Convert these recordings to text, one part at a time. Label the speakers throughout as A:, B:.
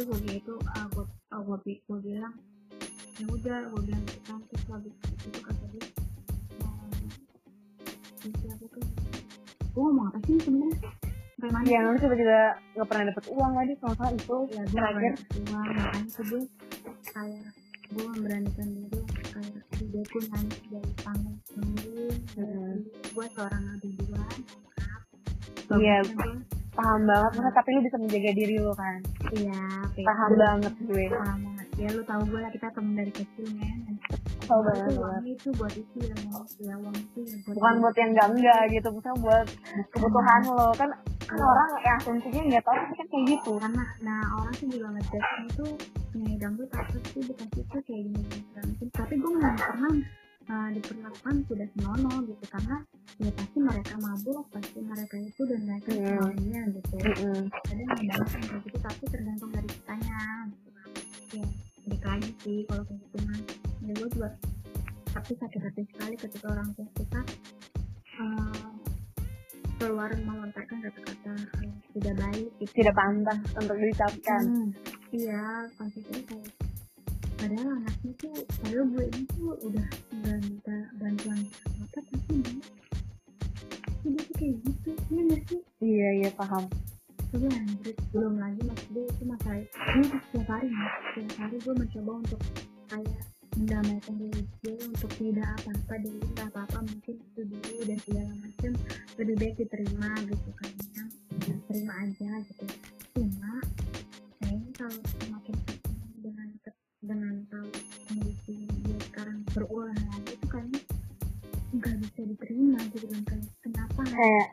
A: itu gue gitu uh, gue uh, gue, bi- gue bilang ya udah gue bilang kan terus habis itu kata dia uh, siapa tuh gue ngomong apa sih sebenarnya sampai mana sih?
B: lu tiba-tiba nggak pernah dapet uang lagi kalau nggak salah itu
A: ya gue
B: terakhir.
A: uang makanya tuh gue kayak gue memberanikan diri kayak dia pun nangis dari panggung panggung
B: Hmm.
A: gue seorang adik duluan
B: Iya. Paham banget, karena tapi lu bisa menjaga diri lu kan.
A: iya
B: Paham banget gue.
A: paham banget ya lu tahu gue lah kita temen dari kecil
B: Tahu
A: itu
B: banget.
A: uang itu buat itu ya ya uang itu ya buat
B: Bukan buat yang enggak enggak gitu, misalnya buat kebutuhan lo kan kan orang yang asumsinya nggak tahu kan kayak gitu.
A: karena nah orang sih juga ngejudge itu penyanyi dangdut apa sih bukan itu kayak gini segala macam tapi gue nggak pernah uh, diperlakukan sudah senonoh gitu. Karena ya pasti mereka mabuk pasti mereka itu dan mereka
B: Hmm.
A: semuanya gitu.
B: Mm-mm.
A: ada yang banyak yang kayak gitu tapi tergantung dari kitanya gitu. Ya balik lagi sih kalau kayak gitu mah. Ya gue juga tapi sakit hati sekali ketika orang tua kita uh, keluar melontarkan kata-kata yang tidak baik gitu.
B: Tidak pantas untuk diucapkan.
A: Hmm, iya konsepnya kayak padahal anaknya tuh padahal gue ini tuh udah nggak minta bantuan apa tapi dia dia tuh kayak gitu iya nggak sih?
B: Iya iya paham.
A: tapi anjir belum lagi gue itu masalah ini setiap hari mas. Setiap hari gue mencoba untuk kayak mendamaikan diri gue untuk tidak apa-apa dulu tidak apa-apa mungkin itu dulu dan segala macam lebih baik diterima gitu kan ya. Terima aja gitu. Cuma kayaknya kalau dengan tahu kondisi dia sekarang berulang lagi itu kayaknya nggak bisa diterima gitu kan kayak kenapa
B: Kayak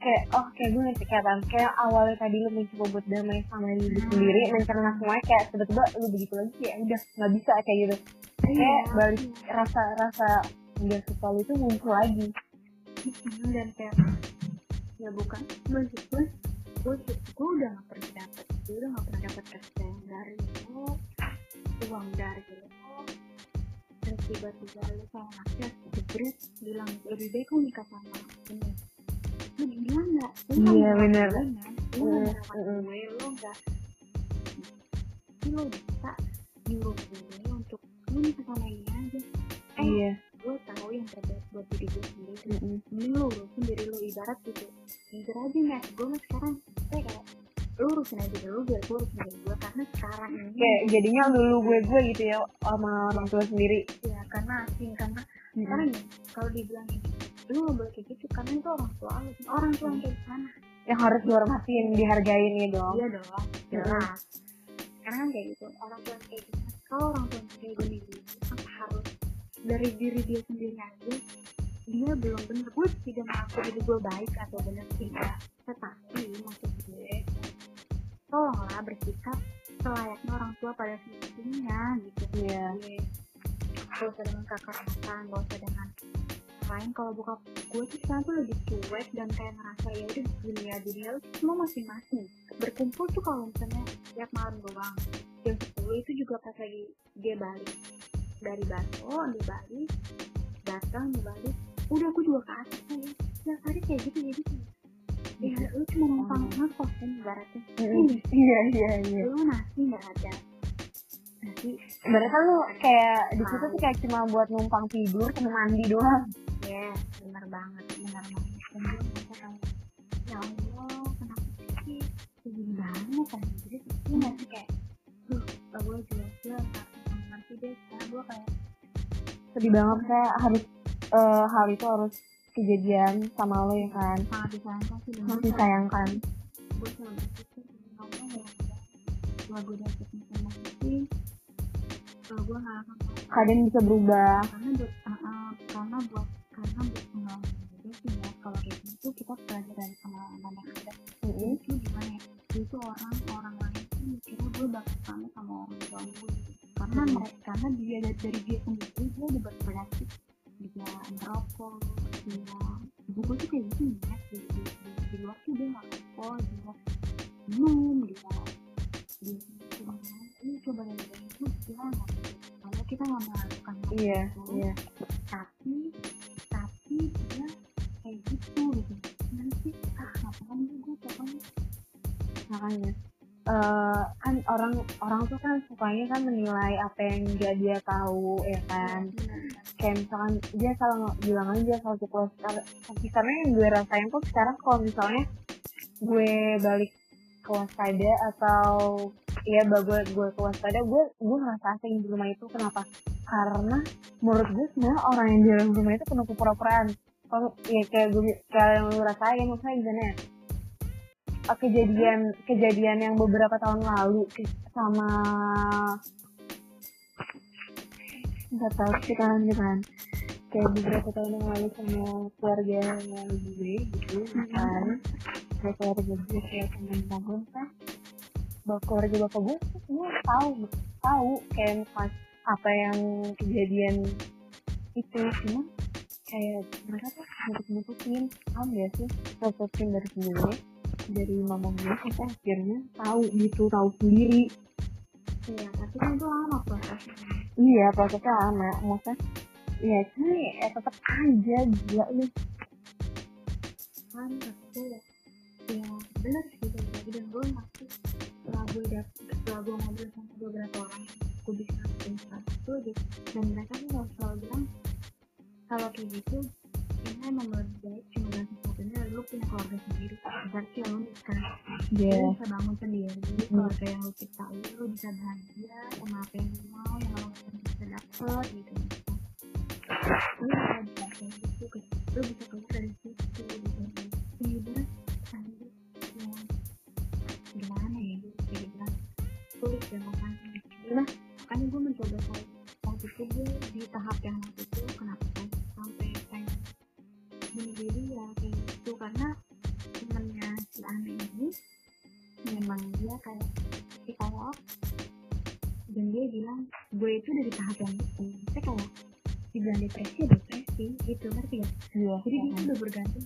B: kayak oh kayak gue ngerti kayak apaan. kayak awalnya tadi lu mencoba buat damai sama diri
A: Hmm.
B: sendiri mencerna semuanya kayak tiba-tiba lu begitu lagi kayak udah nggak bisa kayak gitu kayak
A: Iya,
B: balik
A: iya.
B: rasa rasa nggak suka lu itu muncul lagi
A: Hmm, dan kayak ya bukan gue gue gue gue udah gak pernah dapet gue udah gak pernah dapet kasih dari lo uang dari lo terus tiba-tiba lo sama anaknya jebret bilang lebih baik lo nikah sama ini lu gila nggak kan
B: Iya,
A: ngerawat
B: bener.
A: gue, men. lu
B: Mm,
A: nggak ngerawat
B: mm.
A: gue lo nggak lo bisa nyuruh gue untuk lu nikah sama ini aja eh
B: iya
A: gue tahu yang terbaik buat diri gue sendiri
B: Mm-mm.
A: mending lu urusin diri lu ibarat gitu jujur aja nih gue sekarang saya kayak lu urusin aja dulu biar gue urusin diri gue karena sekarang ini
B: kayak jadinya dulu gue gue gitu ya sama orang tua sendiri.
A: Ya karena asing karena karena nih kalau dibilang ini lu gak boleh kayak gitu karena itu orang tua lu orang tua yang kayak sana
B: yang harus dihormatin dihargain ya dong.
A: Iya dong jelas karena kan kayak gitu orang tua yang kayak gini kalau orang tua yang kayak gini apa harus dari diri dia sendiri aja dia belum benar gue tidak mengaku diri gue baik atau benar tidak. Tetapi maksud gue tolonglah bersikap selayaknya orang tua pada semestinya gitu.
B: Iya.
A: gue gak usah dengan kakak matan gak usah dengan lain. Kalau buka gue tuh sekarang tuh lebih cuek dan kayak ngerasa ya udah dunia dunia semua masing-masing berkumpul tuh kalau misalnya tiap malam doang. Jam 10 itu juga pas lagi dia balik dari Baso dia balik datang dia balik. Udah aku juga ke atas ya tiap hari kayak gitu jadi ya lu cuma numpang ngekos kan ibaratnya. Ini
B: iya. Iya iya
A: lu nasi nggak ada. Nasi.
B: Kan lu kayak di situ tuh kayak cuma buat numpang tidur sama mandi doang.
A: ya benar banget benar banget. Dan gue merasa kayak ya Allah kenapa sih? Gini banget kan? Jadi gue ngerti kayak duh gue juga gue ngerti deh sekarang gue kayak
B: Sedih banget kayak harus eh, hal itu harus kejadian sama lo ya kan.
A: sangat disayangkan sih
B: Harus disayangkan.
A: gue cuma berpikir Allah ya setelah gue dapet informasi kalau gue gak akan
B: Kadang bisa berubah.
A: karena buat uh, uh, karena buat karena buat pengalaman juga sih ya kalau kayak gitu kita belajar dari pengalaman yang ada
B: Mm-mm.
A: itu gimana ya itu orang orang lain tuh mikirnya gue bakal sama sama orang tua gue gitu. karena
B: Hmm.
A: mereka karena dia dari, dari dia sendiri dia udah berpenyakit dia merokok dia ibu gue tuh kayak gitu ya di, di, di, di luar tuh dia merokok dia minum dia dia cuma ini coba dari dari itu dia kalau kita nggak melakukan
B: Iya,
A: itu,
B: iya.
A: tapi tapi dia kayak gitu. Gitu nanti ah ngapain gue pokoknya?
B: Makanya. Eh, kan orang orang tuh kan sukanya kan menilai apa yang gak dia tahu ya kan? Kayak misalkan dia salah bilang aja soal close tapi karena yang gue rasain tuh sekarang kalau misalnya gue balik ke waspada atau ya gue gue ke waspada gue gue ngerasa asing di rumah itu. Kenapa? Karena menurut gue semua orang yang di dalam rumah itu penuh kepura-puraan. Kalau ya kayak gue kayak yang lu rasain maksudnya gimana ya kejadian kejadian yang beberapa tahun lalu sama nggak tahu sih kan gitu kan. Kayak beberapa tahun yang lalu sama keluarga gue gitu kan. Kayak keluarga gue kayak temen gue kan. Bapak keluarga bapak gue semua tahu tahu kayak pas apa yang kejadian itu cuma kayak mereka tuh nutup nutupin paham gak sih nutupin dari gue dari mama gue sampai akhirnya tahu gitu tahu sendiri.
A: Iya tapi kan itu lama prosesnya.
B: Iya prosesnya lama. Maksudnya ya cuman ya tetap aja gila lu
A: kan aku ya. Ya benar sih gitu dan gue masih setelah gue dapet setelah gue ngobrol sama beberapa orang gue bisa saat itu gitu, dan mereka tuh selalu bilang kalau kayak gitu ini emang lebih baik cuma satu-satunya lu punya keluarga sendiri. Berarti lo nikah
B: Iya.
A: lu bisa bangun sendiri. Keluarga yang lu ciptain lu bisa bahagia sama apa yang lu mau yang lo bisa dapet gitu. Lu bisa bisa kayak gitu lu bisa keluar dari situ gitu bilang gue itu dari tahap yang itu saya kayak dibilang depresi depresi gitu ngerti ya
B: iya
A: jadi dia udah bergantung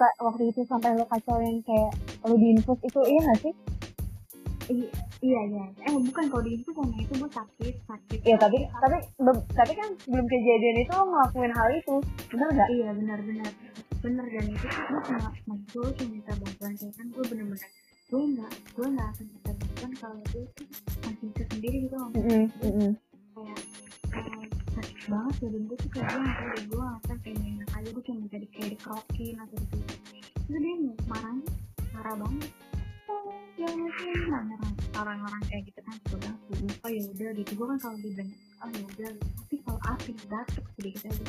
B: cerita waktu itu sampai lo kacau yang kayak lo diinfus itu iya gak sih?
A: I- iya iya. Eh bukan kalau di itu karena itu gue sakit sakit.
B: Iya tapi tapi tapi kan sebelum kejadian itu lo ngelakuin hal itu bener gak?
A: iya benar benar benar dan itu tuh gue cuma maksud gue cuma minta bantuan kayak kan gue bener-bener gue nggak gue nggak akan minta bantuan kalau gue tuh masih sendiri gitu
B: Mm -mm.
A: kayak kayak sakit banget badan gue tuh kayak gue nggak tahu gue ngerasa kayak nggak enak aja gue cuma minta di kayak dikerokin atau gitu. Itu dia marahnya marah banget. Oh ya mungkin orang-orang kayak gitu kan gue bilang oh ya udah gitu. Gue kan kalau dibilang oh ya udah gitu. tapi kalau api batuk sedikit aja.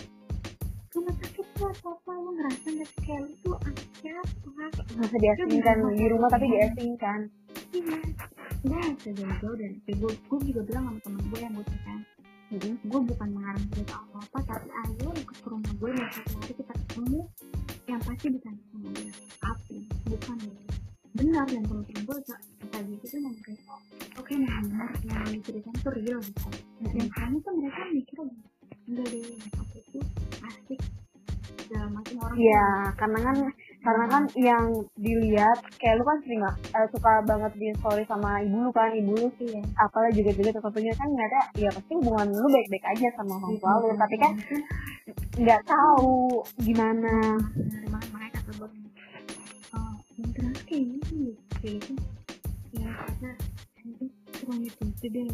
A: Rumah sakit tuh apa apa lo ngerasa nggak kayak lu tuh anak siapa
B: Masa diasingkan di rumah tapi diasingkan
A: iya. Gue nggak bisa jauh-jauh dari gue gue juga bilang sama temen gue yang gue kan
B: Mm-mm.
A: gue bukan mengarang cerita apa-apa tapi ayo ikut ke rumah gue dan satu hari kita ketemu. Yang pasti bisa sama dia api bukan dia benar dan temen-temen gue kayak gitu tuh ngomong kayak oke memang benar yang diceritain tuh real gitu. Dan kami tuh mereka mikir enggak deh apa itu asik. Segala macam orang
B: Iya karena kan karena kan yang dilihat kayak lu kan sering eh, suka banget di story sama ibu lu kan ibu lu
A: sih ya
B: apalah juga juga tentunya kan nggak ada ya pasti hubungan lu baik-baik aja sama orang tua lu. Tapi kan nggak tahu gimana.
A: Dari mana mereka kata gue oh yang terus kayak gini kayak gitu. Ya karena nanti kurang itu itu deh.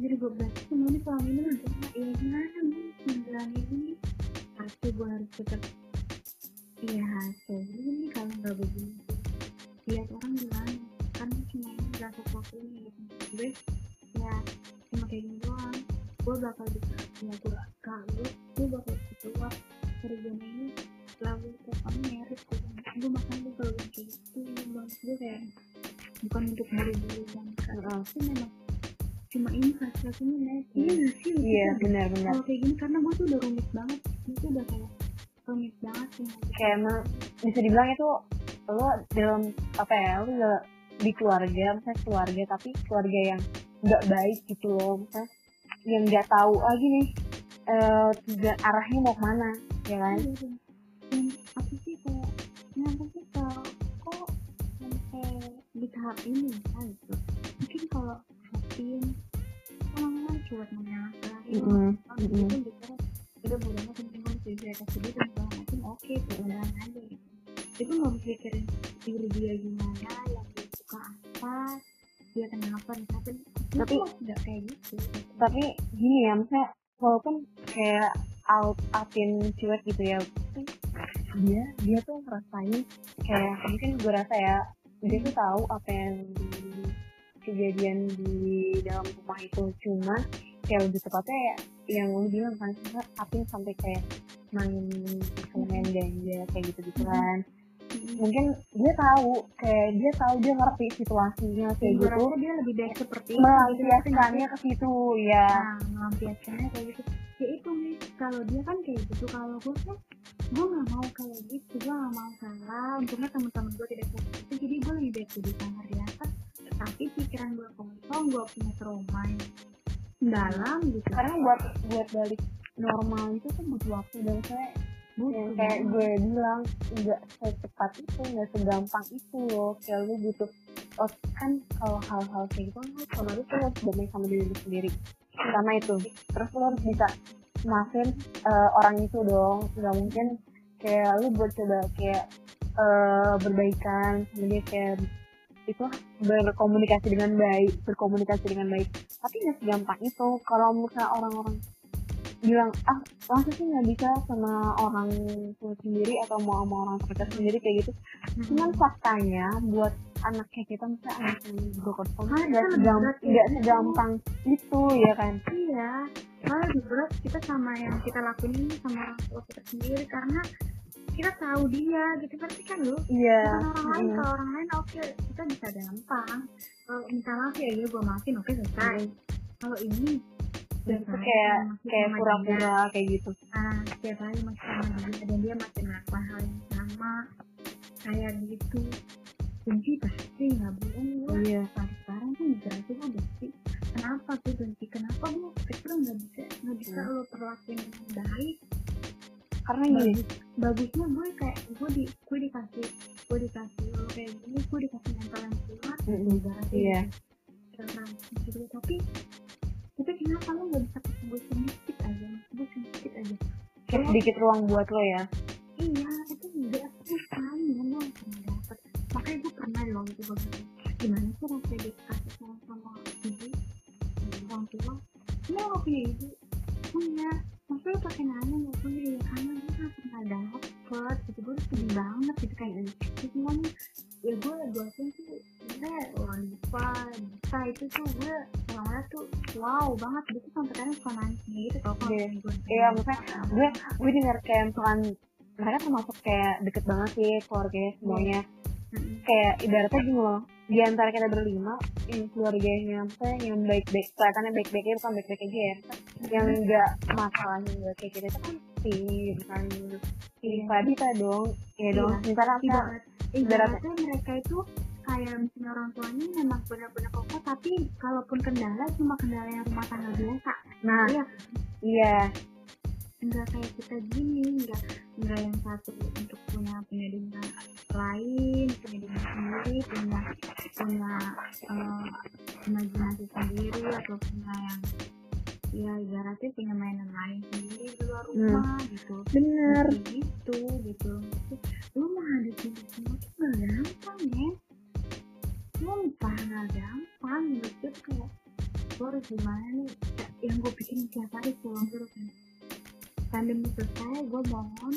A: Jadi gue bilang semua ini selama ini udah ya gimana? Nih sembilan ini? Pasti gue harus tetap iya hasil ini kalau nggak begini. Lihat orang gimana? Kan cuma sesuatu ini gitu. Gue ya cuma kayak gini doang. Gue bakal bisa ya gue kalau gue bakal bisa keluar dari zona ini. Lalu pokoknya merit gue gue makan gue kalau kayak gitu. Banget gue kayak bukan untuk buru-buru dan
B: Heeh.
A: tapi memang cuma ini hasilnya iya nggak sih
B: iya benar-benar.
A: kalau kayak gini karena gue tuh udah rumit banget. Itu udah kayak rumit banget sih.
B: Kayak emang bisa dibilang itu lo dalam apa ya lo udah di keluarga misalnya keluarga tapi keluarga yang nggak baik gitu loh misalnya yang nggak tahu lagi nih eh tujuan arahnya mau ke mana ya kan?
A: Iya, dan, dan apa sih kayak kenapa sih kalau kok sampai di tahap ini ya gitu. Mungkin kalau orang kan cuek menyalahkan
B: Mm-mm,
A: kalau
B: mm-mm.
A: itu bicara udah bodoh amat kasih dia dan segala macam oke beneran aja gitu itu nggak mikirin diri dia gimana yang dia suka apa dia kenapa kenapa
B: Tapi-
A: itu nggak kayak gitu.
B: tapi gini ya misalnya walaupun kayak out atin cuek gitu ya tapi dia dia tuh ngerasain kayak mungkin gue rasa ya dia tuh tahu apa yang di- kejadian di dalam rumah itu. Cuma kayak lebih tepatnya ya yang lu bilang kan atin sampai kayak main main ganja kayak gitu gitu kan mungkin dia tahu kayak dia tahu dia ngerti situasinya kayak
A: gue
B: gitu.
A: dia lebih baik seperti itu.
B: Melampiaskannya ke situ ya
A: nah melampiaskannya kayak gitu. Ya itu nih kalau dia kan kayak gitu. Kalau gue kan gue nggak mau kayak gitu. Gue nggak mau salah. Untungnya teman-teman gue tidak kayak gitu. Jadi gue lebih baik di kamar di atas tapi pikiran gue kosong gue punya trauma yang dalam gitu.
B: Karena buat buat balik normal itu tuh butuh waktu dan saya yang kayak gue bilang nggak secepat itu nggak segampang itu loh. Kayak lu butuh oh, kan kalau hal-hal kayak gitu kan otomatis lu harus berdamai sama diri lu sendiri. Pertama itu. Terus lu harus bisa maafin eh, orang itu dong. Nggak mungkin kayak lu buat coba kayak eh, berbaikan sama dia kayak itu berkomunikasi dengan baik berkomunikasi dengan baik. Tapi nggak segampang itu. Kalau misalnya orang-orang bilang ah masa sih nggak bisa sama orang tua sendiri atau mau sama orang terdekat sendiri? Kayak gitu. Cuman faktanya buat anak kayak kita misalnya anak yang broken home nggak
A: ya.
B: nggak segampang itu ya kan?
A: Iya malah lebih berat kita sama yang kita lakuin ini sama orang tua kita sendiri karena kita tahu dia gitu. Ngerti kan lu
B: iya
A: orang lain.
B: mm.
A: kalau orang lain oke kita bisa gampang. Kalau minta maaf ya gue maafin oke selesai. Kalau ini
B: Dan itu kayak kayak pura-pura kayak gitu.
A: Ah setiap hari masih sama dia dan dia masih melakukan hal yang sama. Kayak gitu. Benci pasti nggak bohong gue
B: iya.
A: Sampai sekarang tuh mikir aja gue benci kenapa tuh benci? Kenapa gue kecil nggak bisa nggak bisa
B: Hmm.
A: lo perlakuin dengan baik?
B: Karena gini.
A: Bagus bagusnya gue kayak gue di gue dikasih gue dikasih lo kayak gini gue dikasih mental yang kuat. Ibaratnya
B: Iya.
A: gitu. Karena gitu tapi tapi kenapa lo nggak bisa kasih gue sedikit aja gue sedikit aja.
B: Kayak sedikit ruang buat lo ya?
A: Iya itu enggak aku sekali lo dapet. Makanya gue pernah loh itu bilang gimana sih rasanya dikasih sama sama ibu orang tua? Lo gak punya ibu. Punya lo pakai nanya gak punya ya karena gue gak pernah dapet gitu gue udah sedih banget gitu kayak itu semuanya ya gue gue tuh tuh sebenernya wanita bisa itu tuh gue awalnya tuh wow banget gitu sampai kadang suka nangis gitu tau kalau
B: Iya.
A: gue
B: Iya, maksudnya gue gue dengar kayak misalkan mereka termasuk kayak deket banget sih keluarganya semuanya
A: Mm-mm.
B: kayak ibaratnya gini loh di antara kita berlima yang keluarganya misalnya yang baik-baik kelihatannya baik-baiknya bukan baik-baik aja ya yang enggak masalahnya enggak kayak kita itu kan si bukan si
A: Iya.
B: Fadita dong. Ya dong sementara apa
A: ibarat ibaratnya. mereka itu kayak misalnya orang tuanya memang benar-benar kokoh tapi kalaupun kendala cuma kendala yang rumah tangga biasa.
B: Nah
A: iya.
B: iya
A: enggak kayak kita gini enggak enggak yang satu untuk punya dunia lain dunia sendiri punya punya eh, imajinasi sendiri atau punya yang ya ibaratnya punya mainan lain sendiri di luar
B: Hmm.
A: rumah gitu.
B: Bener.
A: Gitu gitu. Lu menghadapi semua tuh gak gampang ya entah gak gampang. Menurut gue tuh kayak gue harus gimana nih? Yang gue pikirin tiap hari pulang terus kan pandemi selesai gue mohon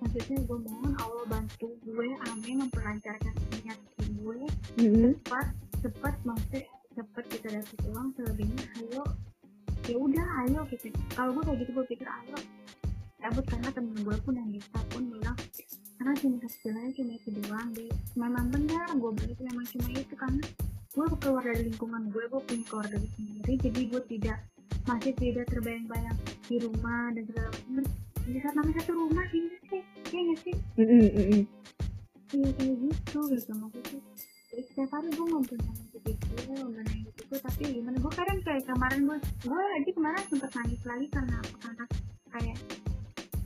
A: maksudnya gue mohon Allah bantu gue amin memperlancarkan niat gue.
B: Mm-mm.
A: cepat cepat maksudnya cepat kita dapat uang selebihnya ayo. Ya udah ayo gitu. Kalau gue kayak gitu gue pikir ayo cabut karena temen gue pun yang bisa pun bilang karena cuma hasilnya cuma itu doang deh memang benar gue itu memang cuma itu karena gue keluar dari lingkungan gue gue punya keluarga sendiri jadi gue tidak masih tidak terbayang-bayang di rumah dan segala macam. Di saat namanya satu rumah sih sih nggak sih.
B: Mm-mm, mm-mm.
A: Iya kayak gitu gitu maksudnya. Ya, setiap hari gue mempunyai mempunyai hidup gue tapi ya gimana? Gue kadang kayak kemarin gue gue aja kemarin sempet nangis lagi karena karena kayak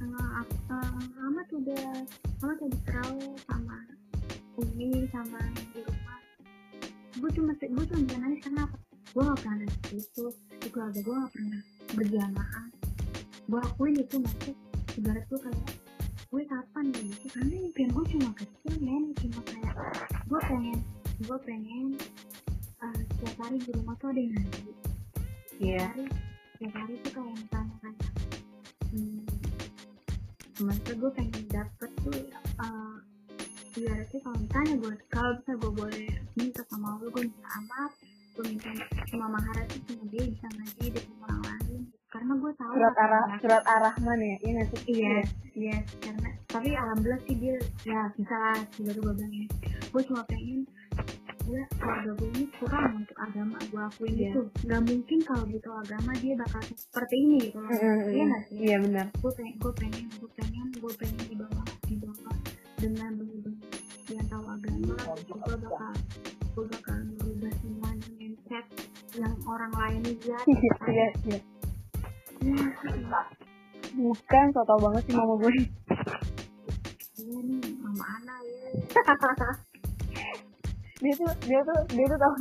A: uh, uh, amat udah amat udah terawih sama umi sama di rumah. Gue cuma gue cuma bisa nangis karena apa gue gak pernah nangis itu di keluarga gue gak pernah berjamaah. Gue akuin itu masuk ibarat gue kayak gue kapan gitu karena impian gue cuma kecil men. Cuma kayak gue pengen gue pengen uh, setiap hari di rumah tuh ada yang ngaji
B: Iya.
A: hari setiap hari tuh kayak misalnya kayak hmm, maksudnya gue pengen dapet tuh uh, ibaratnya kalau misalnya gue kalau bisa gue boleh minta sama Allah gue minta amat gue minta sama Maharatu sama dia bisa ngaji di rumah orang lain karena gue tahu
B: Surat arah surat ar-Rahman ya, iya nggak sih?
A: Iya, iya, karena tapi alhamdulillah sih dia ya bisa lah baru gue bilang ini. Gue cuma pengen dia keluarga gue ini kurang untuk agama gue akuin
B: Iya.
A: itu. Gak mungkin kalau gitu agama dia bakal seperti ini gitu. loh. Iya nggak sih?
B: Iya benar.
A: Gue pengen, gue pengen, gue pengen, gue pengen dibawa, dibawa dengan benar-benar yang tahu agama. Gue bakal, gue bakal semua mindset yang orang lain lihat.
B: Iya, iya.
A: Iya,
B: Bukan, so tau banget sih mama gue.
A: iya nih, mama Ana ya.
B: dia tuh dia tuh dia tuh tahu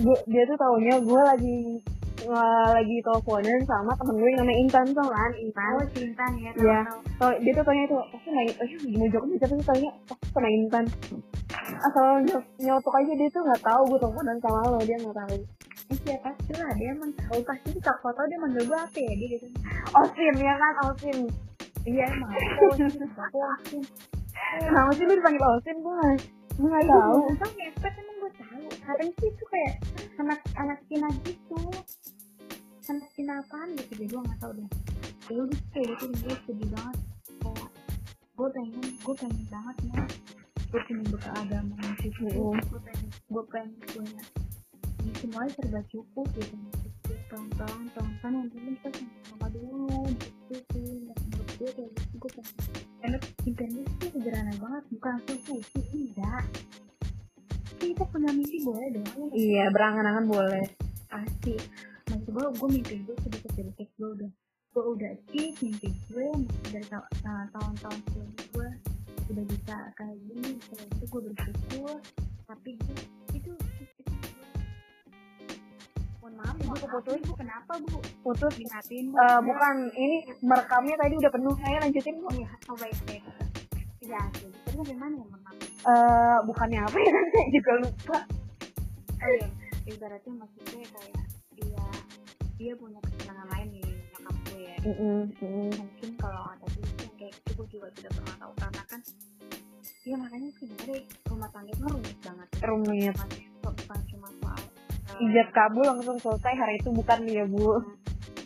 B: gue dia tuh taunya gue lagi eh, lagi teleponan sama temen gue yang namanya Intan tuh kan? Intan.
A: Oh, cinta ya,
B: Iya.
A: tahu-tahu.
B: tau dia tuh taunya itu pasti main eh lagi mau jawab siapa sih taunya pasti sama Intan. Asal ny- nyotok aja dia tuh nggak tahu gue teleponan sama lo dia nggak tahu.
A: Eh, siapa sih lah dia emang tahu. Pasti di foto dia manggil gue apa ya dia gitu.
B: Osim ya kan Osim
A: iya emang aku aku asin
B: kenapa sih lu dipanggil Osim gue nggak nggak
A: tahu. tentang ngepet emang gue tahu. Katanya sih itu kayak anak anak Cina gitu. Anak Cina apaan gitu jadi gue nggak tahu deh. Ya udah sih, kayak gitu gue sedih banget. Kayak gue pengen gue pengen banget nih gue pengen bekal agama yang cukup.
B: Mm.
A: gue pengen gue pengen punya ini semuanya serba cukup gitu. Pelan-pelan pelan-pelan yang penting kita sama dulu gitu sih gue kayak gitu gue pengen karena impian sih sederhana banget. Bukan sih enggak. Kita punya mimpi boleh dong ya.
B: Iya berangan-angan boleh.
A: Pasti. Maksud gue gue mimpi gue sedikit sedikit gue udah gue udah achieve mimpi gue dari ta- ta- tahun-tahun sebelumnya gue udah bisa kayak gini kayak itu gue bersyukur. Tapi gue bu keputus bu kenapa bu?
B: Putus
A: dimatiin bu.
B: Eh, bukan ini merekamnya tadi udah penuh. Saya lanjutin bu.
A: Iya. Oh baik baik. Iya sih. Tapi dari mana ya maaf
B: Eh, bukannya apa ya? Kan saya juga lupa.
A: Oh iya. Ibaratnya maksudnya kayak dia dia punya kesenangan lain nih nyokap gue ya. Mungkin kalau ada itu yang kayak gue juga tidak pernah tahu. Karena kan ya makanya sebenarnya rumah tangga itu rumit banget.
B: Rumit.
A: Bukan, cuma soal eh,
B: ijab kabul langsung selesai hari itu bukan dia bu.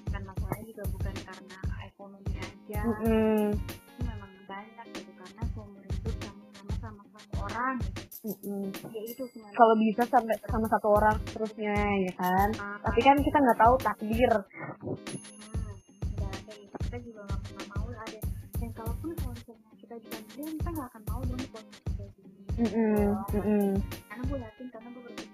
A: Bukan masalahnya juga bukan karena ekonomi aja.
B: Mm-mm.
A: ini memang banyak gitu karena seumur hidup sama-sama sama satu orang. Gitu
B: Mm-mm.
A: ya itu sebenarnya.
B: Kalau bisa sampai sama satu orang terusnya ya kan?
A: Ah,
B: tapi kan kita nggak tahu takdir.
A: Hmm, udah kayak gitu kita juga nggak pernah mau ada. Dan kalaupun kalau misalnya kita dibantuin kita nggak akan mau dong di posisi kayak gini.
B: Mm-mm. Mm-mm.
A: karena gue yakin karena gue berpikir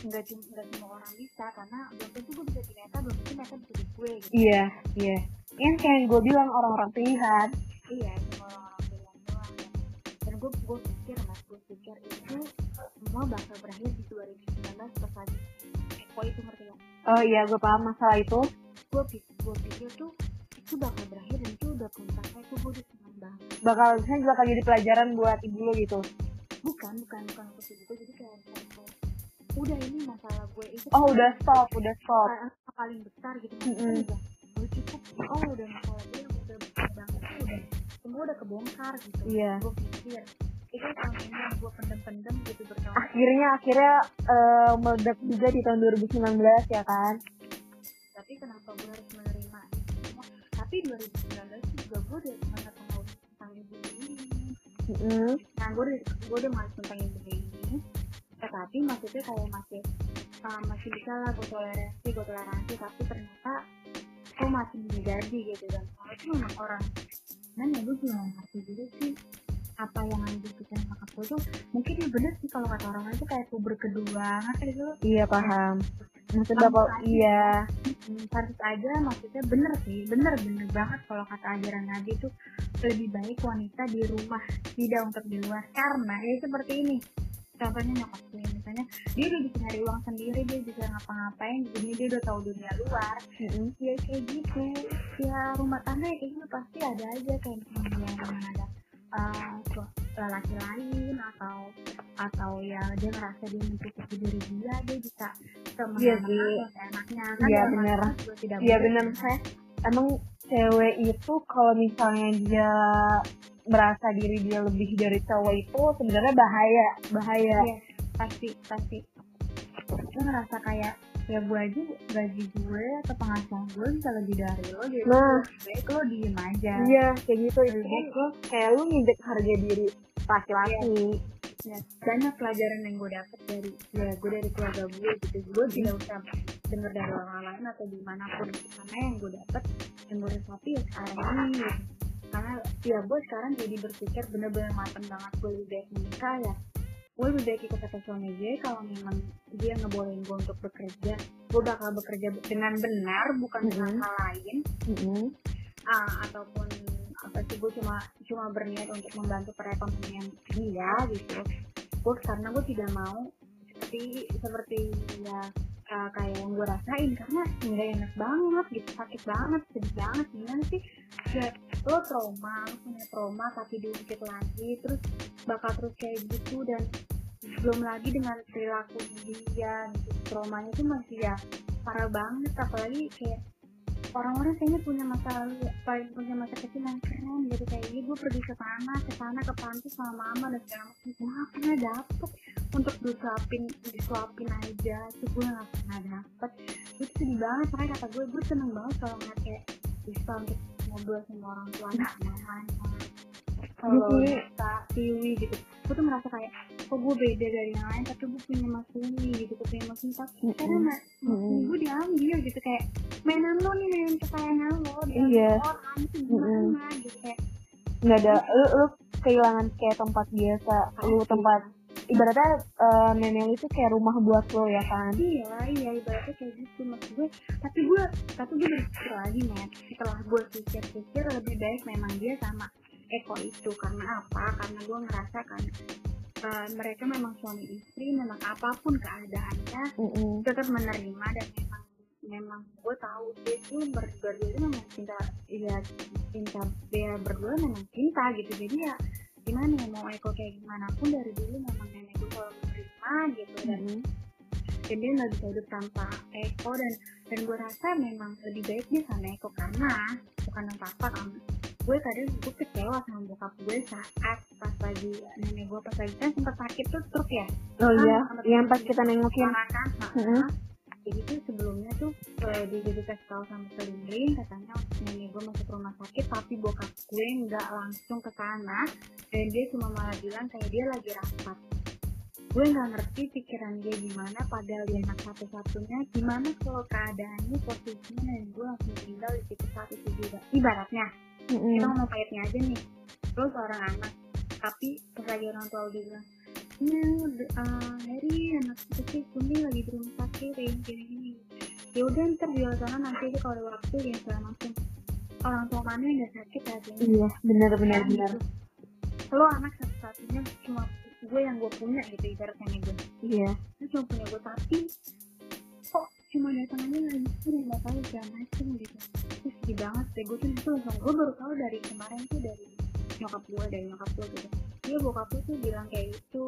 A: nggak cuma nggak semua orang bisa karena belum tentu gue bisa di Meta belum tentu Meta bisa di gue gitu.
B: Iya iya. Yang kayak gue bilang orang-orang pilihan.
A: Iya cuma orang-orang pilihan doang ya. dan gue gue pikir mas gue pikir itu semua bakal berakhir di 2019 pas lagi Eko itu ngerti gak?
B: oh iya gue paham masalah itu.
A: Gue pikir gue pikir tuh itu bakal berakhir dan itu udah puncak itu gue udah senang banget.
B: Bakal misalnya bakal jadi pelajaran buat ibu lo gitu.
A: Bukan bukan bukan untuk itu jadi kayak, udah ini masalah gue. Itu
B: oh udah stop udah stop.
A: paling besar gitu.
B: Mm-mm.
A: maksudnya udah udah cukup. Oh udah masalah gue yang udah besar banget. Tuh udah semua udah kebongkar gitu.
B: Iya.
A: gue pikir itu selama ini yang gue pendem-pendem gitu bertahun
B: akhirnya akhirnya eh, meledak juga di tahun 2019 ya kan?
A: Tapi kenapa gue harus menerima itu semua? Tapi 2019 juga gue udah sangat mau tentang ibu ini.
B: Mm-mm.
A: nah gue udah gue udah malas tentang ibu ini tetapi maksudnya kayak masih uh, masih bisa lah gue toleransi gue toleransi tapi ternyata gue masih menjadi gitu dan kalau itu memang orang. Mana ya gue juga ngerti juga sih apa yang ada di pikiran nyokap gue tuh. Mungkin ya bener sih kalau kata orang lain tuh kayak puber kedua ngerti gitu.
B: Iya paham. Maksud bapak iya.
A: Hmm, harus aja maksudnya bener sih bener bener banget kalau kata ajaran Nabi tuh lebih baik wanita di rumah tidak untuk di luar. Karena ya seperti ini contohnya nyokap gue misalnya dia udah bisa nyari uang sendiri dia bisa ngapa-ngapain jadi dia udah tahu dunia luar
B: Mm-mm.
A: ya kayak gitu ya rumah tangga ya kayak gitu pasti ada aja kayak misalnya ada uh, su- lelaki lain atau atau ya dia ngerasa dia mencukupi diri dia dia bisa
B: Iya
A: semena
B: sih.
A: enaknya
B: Iya,
A: dalam
B: bener.
A: juga tidak
B: Iya
A: boleh.
B: benar saya emang cewek itu kalau misalnya dia merasa diri dia lebih dari cowok itu sebenarnya bahaya bahaya.
A: Iya, pasti pasti. Gue ngerasa kayak ya gue aja gaji gue atau penghasilan gue bisa lebih dari lo jadi
B: Nah.
A: baik lo diem aja.
B: Iya kayak gitu. Itu kan kayak lu ngejek harga diri laki-laki.
A: Ya, banyak pelajaran yang gue dapet dari ya gue dari keluarga gue gitu. Gue tidak usah dengar dari orang lain atau di mana pun. Karena yang gue dapet yang gue resapi ya sekarang ini. Karena ya gue sekarang jadi berpikir bener-bener mateng banget gue lebih baik menikah ya. Gue lebih baik ikut kata suami gue kalau memang dia ngebolehin gue untuk bekerja. Gue bakal bekerja dengan benar bukan dengan
B: Mhm.
A: hal lain.
B: Mm-mm.
A: ah, ataupun apa sih gue cuma cuma berniat untuk membantu perekonomian dia gitu. Gue karena gue tidak mau seperti seperti ya ah, kayak yang gue rasain karena nggak enak banget gitu sakit banget sedih banget gimana sih? Ya lo trauma punya trauma tapi diungkit lagi terus bakal terus kayak gitu dan belum lagi dengan perilaku dia gitu. Traumanya itu masih ya parah banget apalagi kayak orang-orang kayaknya punya masa lalu paling punya masa kecil yang keren gitu. Kayak ini gue pergi ke sana ke sana ke pantai sama mama dan segala macam. Gue gak pernah dapet untuk disuapin disuapin aja. Itu gue gak pernah dapet. Itu sedih banget makanya kata gue gue seneng banget kalau ngeliat kayak bisa untuk ngobrol sama orang tua anak mamanya kalau
B: Jadi-
A: bisa tiwi gitu gue tuh merasa kayak kok gue beda dari yang lain tapi gue punya mas Umi gitu gue punya mas Umi tapi
B: Mm-mm.
A: karena mas
B: Mm-mm.
A: gue diambil gitu kayak mainan lo nih mainan kesayangan lo diambil
B: Iya.
A: orang itu gimana gitu kayak
B: nggak ada lu, lu kehilangan kayak tempat biasa lu tempat ibaratnya eh, nenek itu kayak rumah buat lo ya kan
A: iya iya ibaratnya kayak gitu maksud gue tapi gue tapi gue berpikir lagi nih setelah gue pikir-pikir lebih baik memang dia sama Eko itu. Karena apa? Karena gue ngerasa kan eh, mereka memang suami istri memang apa pun keadaannya
B: Mm-mm.
A: tetap menerima dan memang memang gue tahu dia tuh berdua itu memang cinta ya cinta dia berdua memang cinta gitu. Jadi ya gimana ya mau Eko kayak gimana pun dari dulu memang nenek gue selalu menerima gitu. Dan
B: Mm-mm.
A: dan dia nggak bisa hidup tanpa Eko. Dan dan gue rasa memang lebih baik dia sama Eko karena bukan yang papa kan gue kadang gue kecewa sama bokap gue saat pas lagi nenek gue pas lagi. Kan sempat sakit tuh truk ya.
B: Oh
A: Kan
B: iya
A: sama
B: yang pas kita nengokin
A: kan
B: Mm-mm.
A: jadi tuh sebelumnya tuh eh, dia jadi kasih tahu sama keliling katanya nenek gue masuk rumah sakit tapi bokap gue nggak langsung ke sana dan dia cuma malah bilang kayak dia lagi rapat. Gue nggak ngerti pikiran dia gimana padahal dia anak satu-satunya. Gimana kalau keadaannya posisinya nenek gue langsung tinggal di situ saat itu juga ibaratnya
B: Mm-mm.
A: kita ngomong pahitnya aja nih. Lo seorang anak tapi pas lagi orang tua udah bilang ya uh, Harry anak kecil kumi lagi di rumah sakit kayak gini gini ya udah ntar di sana nanti aja kalau ada waktu ya segala macam. Orang tua mana yang gak sakit hatinya
B: iya benar benar
A: Kan
B: benar.
A: Gitu. lo anak satu-satunya cuma gue yang gue punya gitu ibaratnya nih gue
B: iya.
A: Lu cuma punya gue tapi kok cuma datang aja lagi sih nggak tahu segala macem gitu sedih banget deh. Gue tuh itu langsung gue baru tahu dari kemarin tuh dari nyokap gue dari nyokap gue gitu. Dia bokap gue tuh bilang kayak gitu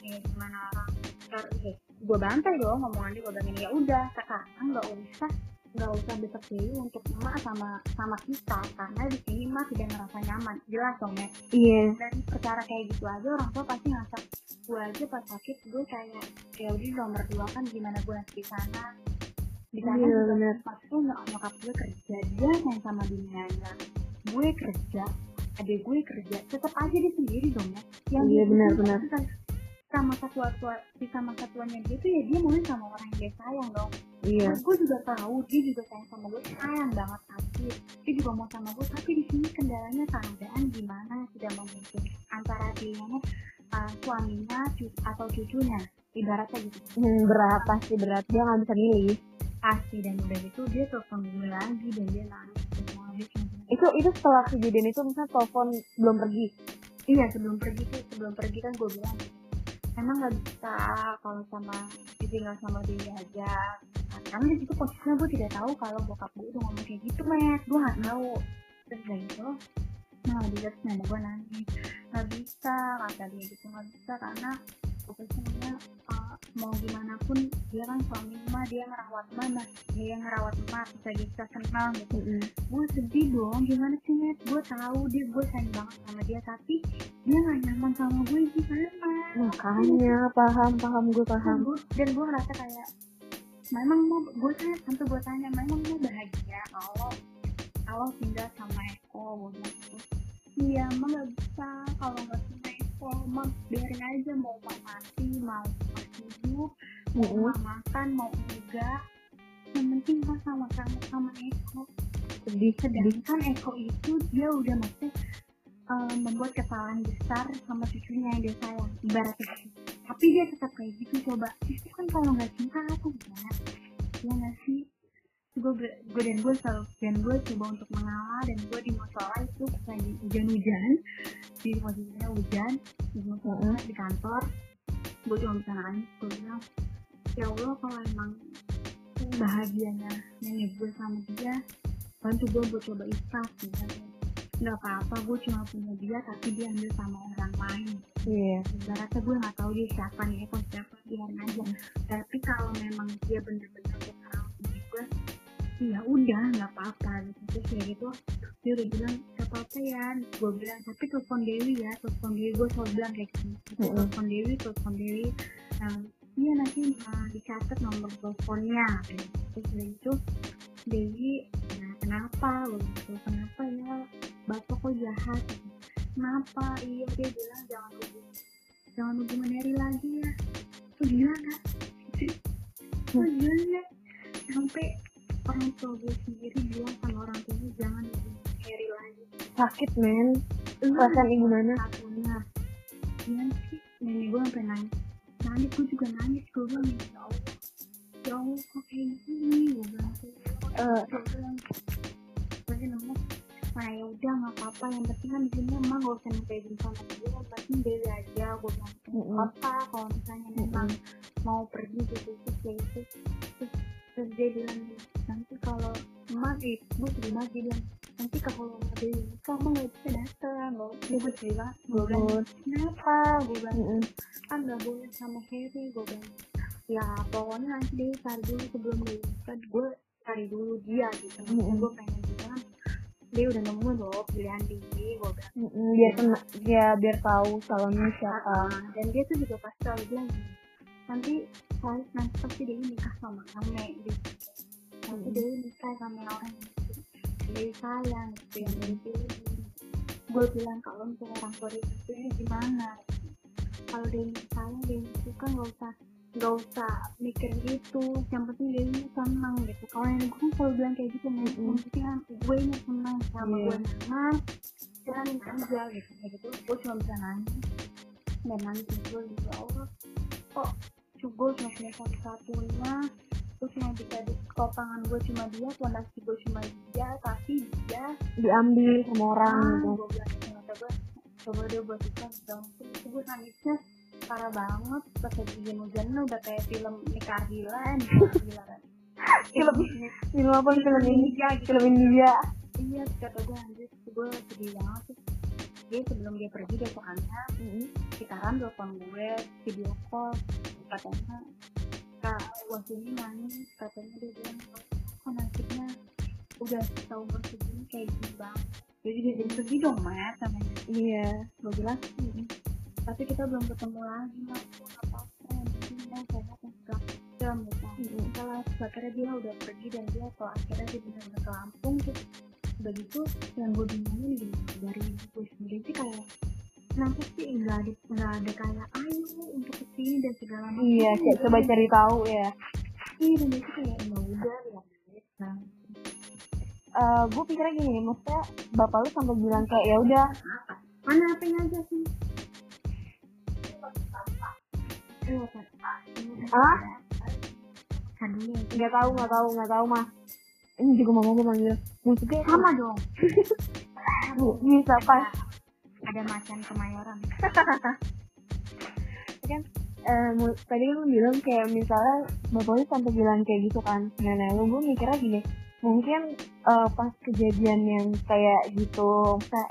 A: kayak gimana orang? Ntar eh, gue bantai dong ngomongan dia gue bilang ya udah sekarang nggak usah nggak usah besok dulu untuk emak sama sama kita karena di sini emak tidak ngerasa nyaman. Jelas dong ya.
B: Iya.
A: Dan perkara kayak gitu aja orang tua pasti ngerasa gue aja pas sakit gue kayak ya udah nomor dua kan gimana gue nanti di sana di sana
B: Iya, bener.
A: pas tuh nyok- nyokap gue kerja. Dia yang sama dunianya gue kerja adik gue kerja tetap aja dia sendiri dong ya. Yang
B: Iya,
A: dia
B: benar, benar.
A: kan sama satu tua si sama satuannya dia tuh ya dia maunya sama orang yang dia sayang dong.
B: Iya.
A: Gue juga tahu dia juga sayang sama gue sayang banget tapi dia juga mau sama gue tapi di sini kendalanya keadaan gimana tidak memungkinkan antara pilihannya uh, suaminya atau cucunya ibaratnya gitu.
B: Hmm, berat pasti berat. Dia nggak bisa milih
A: pasti dan udah gitu dia telepon gue lagi dan dia nangis semua.
B: Itu itu setelah kejadian itu misalnya telepon belum pergi?
A: Iya sebelum pergi tuh sebelum pergi kan gue bilang emang nggak bisa kalau sama tinggal sama dia aja. Karena di situ posisinya gue tidak tahu kalau bokap gue udah ngomong kayak gitu met gue nggak tahu. Terus kayak gitu nah dia terus nanya gue nangis. Nggak bisa kata dia gitu nggak bisa karena pokoknya uh, mau gimana pun dia kan suami emak dia ngerawat mana dia ngerawat emak bisa bisa senang gitu. Gue sedih dong gimana sih net? Gue tahu dia gue sayang banget sama dia tapi dia gak nyaman sama gue gimana
B: makanya paham paham gue
A: dan
B: paham
A: gue dan gue ngerasa kayak memang mau gue tanya tentu gue tanya memang mau bahagia kalau kalau tinggal sama Eko? Gue bilang gitu iya emang gak bisa kalau nggak Eko emang biarin aja mau mau mati mau masih hidup mau
B: Mm-mm.
A: emak makan mau enggak. Yang penting kan sama-sama sama Eko.
B: Sedih
A: sedangkan Eko itu dia udah maksudnya eh, membuat kesalahan besar sama cucunya yang dia sayang ibaratnya. Tapi dia tetap kayak gitu coba. Itu kan kalau nggak cinta apa gimana ya nggak sih gue gue dan gue selalu dan gue coba untuk mengalah dan gue di musola itu lagi hujan-hujan. Di posisinya hujan di musola di kantor. Gue cuma bisa nangis gue bilang ya Allah kalau emang bahagianya nenek gue sama dia bantu gue buat coba ikhlas gitu. Nggak apa-apa gue cuma punya dia tapi dia ambil sama orang lain.
B: Iya.
A: Ibaratnya gue nggak tahu dia siapa nih Eko siapa biarin aja. Tapi kalau memang dia bener-bener ya udah nggak apa-apa. Gitu terus kayak gitu dia udah bilang nggak apa-apa ya gue bilang tapi telepon Dewi ya telepon Dewi. Gue selalu bilang kayak gitu telepon Dewi telepon Dewi. Nah, iya nanti uh, dicatat nomor teleponnya. Gitu. terus dari itu Dewi nah, kenapa? "Tuh, kenapa ya? Bapak kok jahat. Kenapa? Iya dia bilang jangan hubung jangan hubungan Mary lagi ya. Tuh gila gak tuh gila ya. Sampai orang tua gue sendiri bilang sama orang tuanya jangan hubungan Harry lagi.
B: Sakit men. Perasaan ibu mana
A: satunya. Iya sih nenek gue sampai nangis. Nangis gue juga nangis gue bilang ya Allah ya Allah kok kayak gini? Gue bilang
B: Eh,
A: gue nemu nah ya udah nggak apa-apa. Yang penting kan di sini emang gak usah minta izin sama dia. Yang penting aja. Gue bilang apa? Kalau misalnya memang mau pergi gitu terus kayak gitu. Terus, terus dia bilang nanti kalau emak sedih banget dia. Bilang nanti kalau Dewi kamu nggak bisa datang loh. Dia gue banget gue bilang kenapa? Gue bilang kan nggak boleh sama Harry gue bilang. Ya pokoknya nanti dia cari dulu sebelum dia. Kan gue cari dulu dia gitu.
B: Mm-mm.
A: gue pengen bilang dia udah nemu loh pilihan dia gue bilang.
B: Mm-mm, biar kena ya biar tahu calonnya siapa.
A: Ah, dan dia tuh juga pasti selalu bilang nanti saya nanti pasti dia nikah sama kamu gitu. Nanti
B: Hmm.
A: dia nikah sama orang dia sayang gitu yang dia pilih gue bilang kalau misalnya orang tua dia pilih gimana? Kalau dia sayang dia suka nggak usah nggak usah mikir gitu yang penting dia ini senang gitu. Kalau yang gue kan selalu bilang kayak gitu "Nek,
B: Mm-mm.
A: yang penting kan gue ini senang sama
B: Iya.
A: gue nyaman jalanin aja gitu. Kayak gitu gue cuma bisa nangis. Dan nangis gue ya Allah kok gue cuma punya satu satunya gue cuma bisa di topangan gue cuma dia fondasi gue cuma dia tapi dia
B: diambil sama orang
A: ah,
B: gitu.
A: gue bilang ternyata gue coba dia buat itu dong itu gue nangisnya parah banget pas lagi hujan-hujan udah kayak film nikah gila gila kan?
B: Film film apa? Film ini?
A: Indonesia gitu.
B: Film India.
A: Iya kata gue anjir gue sedih banget dia sebelum dia pergi besokannya sekarang telepon gue video call katanya kak waktu ini nangis katanya dia bilang kok nasibnya udah setahun bersegini kayak gini bang jadi dia jadi sedih dong mas sama dia.
B: Iya.
A: Gue bilang "Mm, tapi kita belum ketemu lagi Gua nggak apa-apa yang dia sehat dan segala macam gitu setelah akhirnya dia udah pergi dan dia kalau akhirnya dia benar-benar ke Lampung terus udah gitu yang gue bingungin gini dari gue sendiri. Sih kayak kenapa sih nggak ada nggak ada kayak ayo untuk ke sini dan segala macam.
B: Iya sih coba cari tahu ya.
A: Iya dan itu kayak nggak udah ya. Nah.
B: Uh, gue pikirnya gini maksudnya bapak lu sampai bilang kayak ya udah.
A: Mana apa aja sih?
B: Ah? Nggak tahu, nggak tahu, nggak tahu mah ini juga mama gue manggil musiknya
A: Sama dong.
B: Bisa pas
A: Ada macan kemayoran.
B: kan eh, tadi kan lu bilang kayak misalnya bapaknya sampai bilang kayak gitu kan nenek lu. Gue mikirnya gini mungkin eh, pas kejadian yang kayak gitu kayak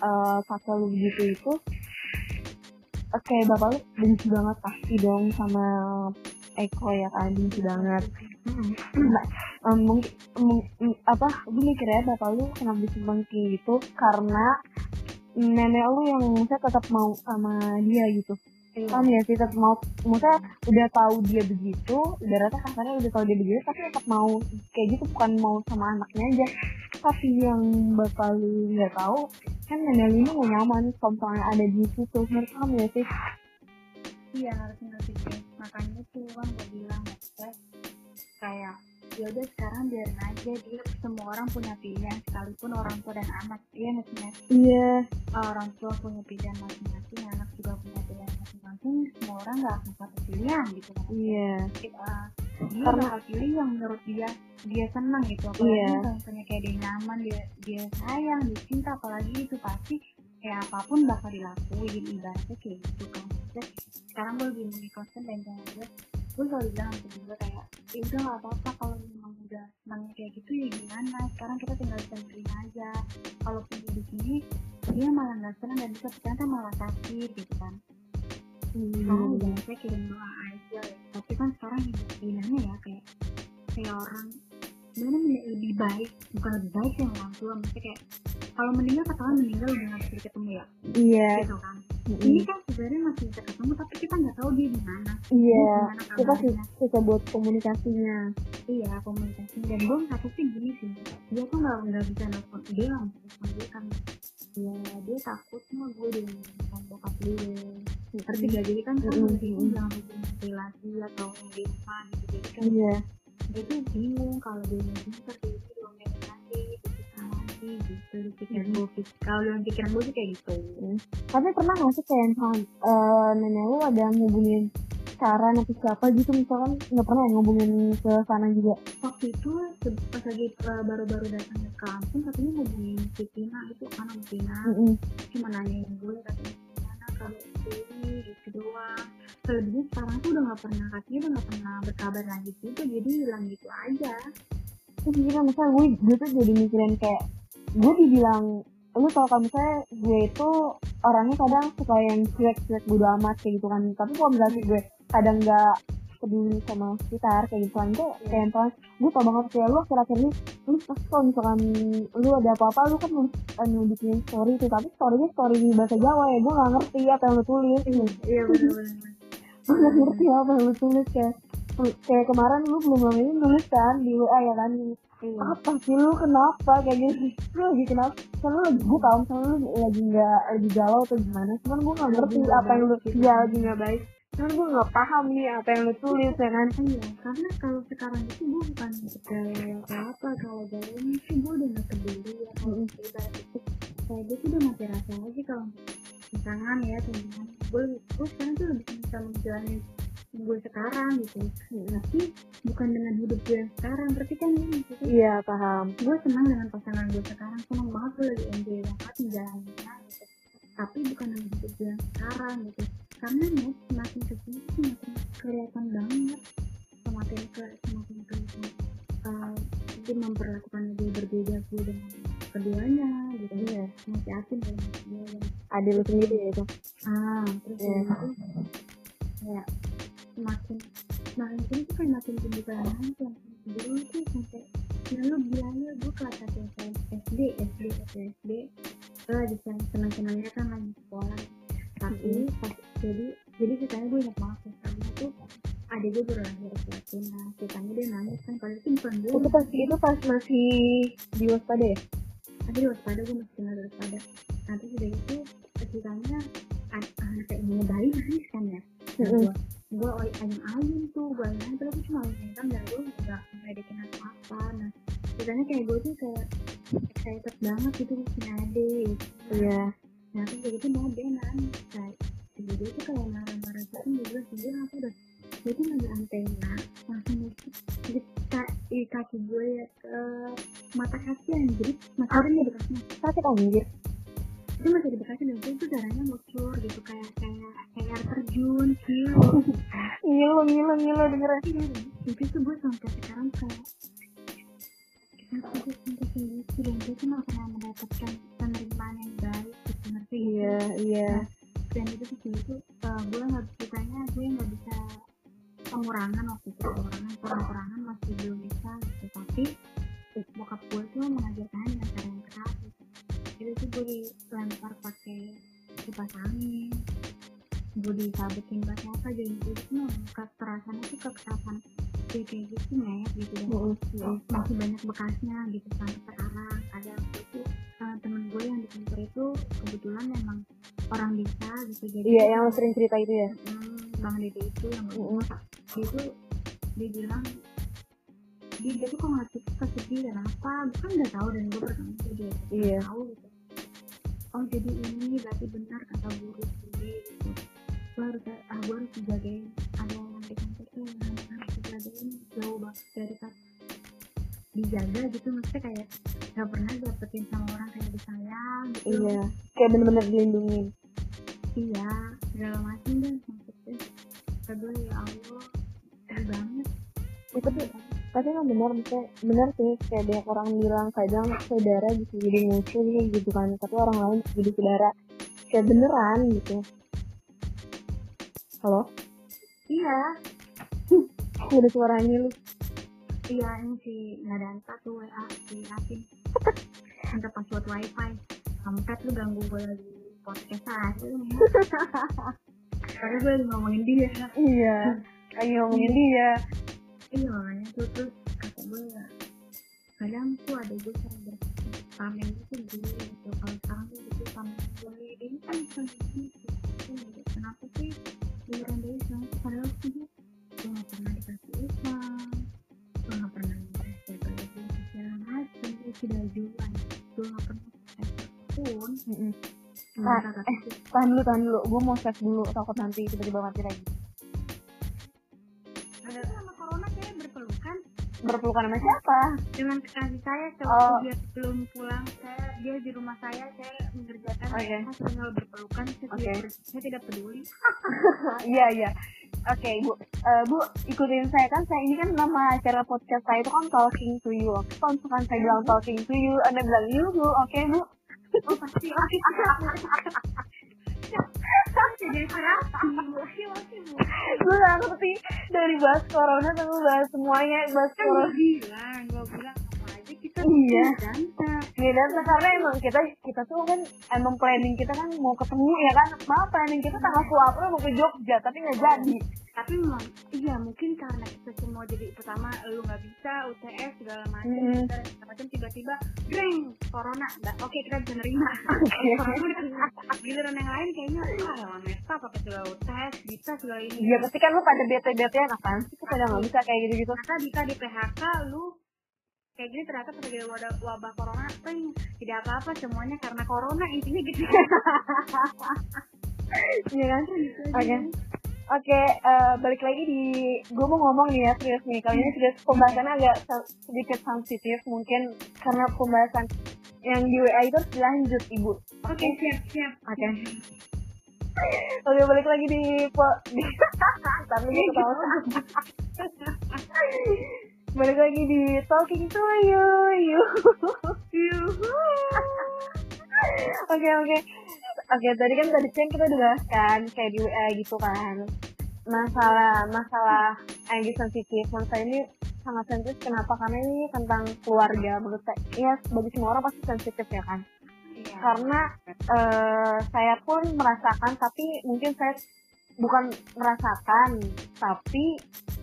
B: eh, kakak lu begitu itu eh, kayak bapak lu benci banget pasti dong sama Eko ya kan benci banget Nah, mungkin mung- apa gue mikirnya bapak lu kenapa bisa benci gitu? Karena nenek lu yang saya tetap mau sama dia gitu.
A: Iya.
B: paham ya sih tetap mau maksudnya udah tahu dia begitu ibaratnya kasarnya udah tahu dia begitu tapi tetap mau kayak gitu bukan mau sama anaknya aja. Tapi yang bapak lu nggak tahu kan nenek lu ini nggak nyaman kalau misalnya ada di situ menurut kamu ya sih?
A: Iya harus ngerti sih. Makanya tuh kan gue bilang maksudnya kayak ya udah sekarang biarin aja dia semua orang punya pilihan sekalipun orang tua dan anak. Iya nggak sih
B: iya.
A: Orang tua punya pilihan masing-masing anak juga punya pilihan masing-masing semua orang nggak akan satu pilihan gitu kan
B: iya.
A: Uh, dia
B: Karena-
A: bakal pilih yang menurut dia dia senang gitu apalagi
B: Iya.
A: kalau misalnya kayak dia nyaman dia dia sayang dia cinta apalagi itu pasti kayak apa pun bakal dilakuin ibaratnya kayak gitu kan. Sekarang gue lebih concern dan jangan gue gue selalu bilang ke gue kayak ya udah gak apa-apa kalau memang udah senangnya kayak gitu ya gimana? Sekarang kita tinggal bisa terima aja kalaupun di sini dia malah nggak senang dan bisa ternyata malah sakit gitu kan. Sekarang
B: Hmm.
A: udah saya kirim doa aja. Tapi kan sekarang pilihannya ya kayak kayak orang mana lebih baik bukan lebih baik sih orang tua. Maksudnya kayak kalau meninggal katakan meninggal udah nggak bisa ketemu ya?
B: Iya.
A: Gitu kan.
B: Mm-mm.
A: ini kan sebenarnya masih bisa ketemu tapi kita nggak tahu dia di mana.
B: Iya. Kita sih susah buat komunikasinya.
A: Iya komunikasi. Dan gue satu sih gini sih. Dia tuh nggak nggak bisa nelfon dia nggak bisa nelfon dia kan. Ya dia takut mah gue dengan bokap dia. Ngerti gak jadi kan kan tuh jangan hubungin relasi atau yang di rumah gitu. Jadi kan
B: iya
A: tuh bingung kalau dia ntar dia itu diomelin lagi gitu. Di pikiran gue kalau dalam pikiran gue sih kayak gitu.
B: Tapi pernah nggak sih kayak eh, nenek lu ada ngubungin Saran atau siapa gitu? Misalkan nggak pernah ya ngubungin ke sana juga?
A: Waktu itu pas lagi uh, baru-baru datang ke kampung katanya hubungin si Tina itu sama Tina
B: Mm-mm.
A: cuma nanyain gue katanya kabar gitu doang. Selebihnya sekarang tuh udah nggak pernah katanya udah nggak pernah berkabar lagi gitu jadi hilang gitu aja.
B: Terus gila misalnya gue gue tuh jadi mikirin kayak gue dibilang lu tau kan misalnya gue itu orangnya kadang suka yang cuek-cuek bodo amat kayak gitu kan. Tapi kalau misalnya gue kadang nggak peduli sama sekitar kayak gitu. Kan itu kayak misalnya gue tau banget kayak lu akhir-akhir ini lu pasti kalau misalkan lu ada apa-apa lu kan kan bikin story itu tapi storynya story di bahasa Jawa ya gue nggak ngerti apa yang lu tulis.
A: Iya benar-benar
B: gue nggak ngerti apa yang lu tulis kayak kayak kemarin lu belum lama ini nulis kan di WA ya kan?
A: Iya.
B: Apa sih lu? Kenapa? Kayak gitu. Lu lagi kenapa? Kan lu lagi gue tau misalnya lu lagi nggak lagi galau atau gimana cuman gue nggak ngerti apa yang lu iya lagi nggak baik cuman gue nggak paham nih apa yang lu tulis ya kan?
A: Iya, karena kalau sekarang itu gue bukan gaya atau apa kalau gayanya sih gue udah gak peduli ya kalau ibarat itu. Kayak gue tuh udah mati rasa aja kalau misalkan ya teman gue gue sekarang tuh lebih bisa menjalani gue sekarang gitu. Tapi bukan dengan hidup gue yang sekarang berarti kan ini maksudnya
B: iya paham.
A: gue senang dengan pasangan gue sekarang senang banget gue lagi enjoy banget menjalaninya gitu. Tapi bukan dengan hidup gue yang sekarang gitu karena nih semakin ke sini semakin kelihatan banget. Semakin ke semakin kelihatan uh, dia memperlakukan dia berbeda gue dengan keduanya gitu.
B: Iya.
A: Masih yakin dengan dia dan
B: ada lu sendiri ya itu
A: ah terus yeah. itu kayak semakin semakin sini tuh kayak makin tinggi aja dulu tuh. Sampai ya lu gila lu gue kelas satu SD SD SD SD gue lagi senang senangnya kan lagi sekolah tapi pas jadi jadi ceritanya gue ingat banget ceritanya tuh ada gue lahir Latina ceritanya dia nangis kan padahal itu bukan gue.
B: Itu pas itu pas masih di waspada ya?
A: Tapi di waspada gue masih tinggal di waspada. Nanti sudah itu ceritanya an- anak kayak mau bayi nangis kan ya? Nah,
B: Mm-mm.
A: gue gue ayam ayam tuh gue ayam tapi gue cuma ayam dan gue nggak ngedekin apa apa nah ceritanya kayak gue tuh kayak excited banget gitu ade gitu.
B: iya
A: nah terus dari itu mau dia nangis kayak jadi dia tuh kayak marah-marah gitu dia bilang dia apa dah dia tuh ngambil antena langsung nusuk di, ka- di kaki gue ya ke mata kaki anjir ada nih bekasnya
B: sakit. anjir.
A: Itu masih di bekasnya dan itu darahnya ngucur gitu kayak kayak kayak air terjun kilau
B: ngilu ngilu ngilu dengeran
A: itu tuh gue sampai sekarang kayak kenapa gue sampai kayak gitu dan gue tuh nggak pernah mendapatkan penerimaan yang baik? gitu ngerti. Sih?
B: iya. Iya
A: dan itu kayak itu uh, gue nggak ceritanya gue nggak bisa pengurangan waktu itu. Pengurangan kurang-kurangan masih belum bisa gitu. Tapi eh, bokap gue tuh mengajarkan dengan cara yang keras gitu. itu tuh gue dilempar pakai kipas angin. Gue disabetin pakai apa jadi gue tuh mau kekerasannya tuh kekerasan kayak kayak gitu nih gitu. Dan
B: Mm, mm.
A: masih banyak bekasnya gitu sampai sekarang. Ada waktu itu kantor itu kebetulan memang orang bisa gitu jadi
B: iya yang sering cerita itu ya?
A: Hmm, bang dede itu yang
B: Mm,
A: ngomong dia tuh dia bilang dia, dia tuh kok nggak dan apa kan udah tahu dan gue pertama tuh dia
B: Iya.
A: tahu gitu. Oh jadi ini berarti benar kata guru gue gitu gue harus ah gue harus dijagain ada yang di kantor tuh yang harus dijagain jauh banget dari kata dijaga gitu maksudnya kayak gak pernah dapetin sama orang kayak disayang gitu.
B: Iya kayak bener-bener dilindungin
A: iya segala macam deh maksudnya. Kedua ya Allah sedih banget.
B: Itu tuh tapi emang benar maksudnya benar sih kayak banyak orang bilang kadang saudara bisa jadi musuh nih gitu kan. Tapi orang lain bisa jadi saudara. Kayak beneran gitu. Halo?
A: Iya.
B: Ada suaranya lu
A: iya ini si nggak ada anta tuh WA si Asin minta password wifi. Kampret lu ganggu gue lagi podcast aja lu karena gue lagi ngomongin dia.
B: Iya lagi ngomongin dia.
A: Iya makanya tuh terus kata gue ya kadang tuh ada gue sering berpikir pamen itu gue gitu. Kalau sekarang tuh gue pamen gue ini kan bukan gitu gitu. kenapa sih? Sana tuh padahal sih? Gue gue gak pernah dikasih uang gue gak pernah dikasih gaji segala macam gue tidak jualan gue gak pernah pun
B: Mm-mm.
A: Nah,
B: Ah, eh, tahan dulu tahan dulu. Gue mau save dulu takut nanti tiba-tiba mati lagi
A: berpelukan
B: sama siapa?
A: Dengan kekasih saya
B: Oh.
A: sewaktu dia belum pulang. Saya dia di rumah saya saya mengerjakan
B: Oke.
A: saya tinggal berpelukan. Saya,
B: Oke.
A: tidak, saya tidak peduli.
B: Iya iya. Oke bu. Eh, bu ikutin saya kan. Saya ini kan nama acara podcast saya itu kan talking to you. Oke kalau misalkan saya bilang talking to you anda bilang you bu. Oke bu.
A: Oh pasti. Oke jadi kenapa
B: gue gak ngerti dari bahas corona sampai bahas semuanya bahas
A: kan
B: corona.
A: gue bilang gue bilang apa aja kita
B: Iya.
A: ganta
B: Iya dan karena emang kita kita tuh kan emang planning kita kan mau ketemu ya kan? Maaf planning kita tanggal 10 April mau ke Jogja tapi nggak jadi
A: tapi memang iya mungkin karena kita semua jadi pertama lu nggak bisa UTS segala macam
B: Mm.
A: segala macam tiba-tiba breng corona. Nggak oke kita bisa nerima. Udah giliran yang lain kayaknya ah lawan Meta pakai segala UTS bisa segala ini.
B: Iya pasti kan lu pada bete-bete ya apaan sih kita udah nggak bisa kayak gitu-gitu.
A: Ternyata bisa di PHK lu kayak gini ternyata terjadi wabah, wabah corona breng tidak apa-apa semuanya karena corona intinya gitu.
B: Iya kan? Oke. Oke, eh, balik lagi di gue mau ngomong nih ya serius nih. Kali ini serius pembahasannya agak se- sedikit sensitif mungkin karena pembahasan yang di WA itu harus dilanjut ibu.
A: oke siap siap
B: Oke. Oke balik lagi di po di gue ketawa. balik lagi di talking to you you. Oke oke. Oke tadi kan tadi kan kita udah bahas kan kayak di WA gitu kan. Masalah masalah yang sensitif. Saya ini sangat sensitif. Kenapa? Karena ini tentang keluarga. Menurut saya ya bagi semua orang pasti sensitif ya kan?
A: Iya.
B: karena eh, saya pun merasakan tapi mungkin saya bukan merasakan tapi